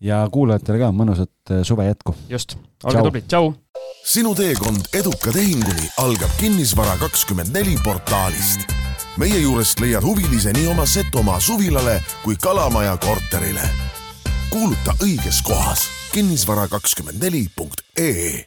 ja kuulajatele ka mõnusat äh, suve jätku. just, olge tublid, tšau. sinu teekond eduka tehinguni algab Kinnisvara kakskümmend neli portaalist. meie juurest leiad huvilise nii oma Setomaa suvilale kui Kalamaja korterile. kuuluta õiges kohas kinnisvara kakskümmend neli punkt ee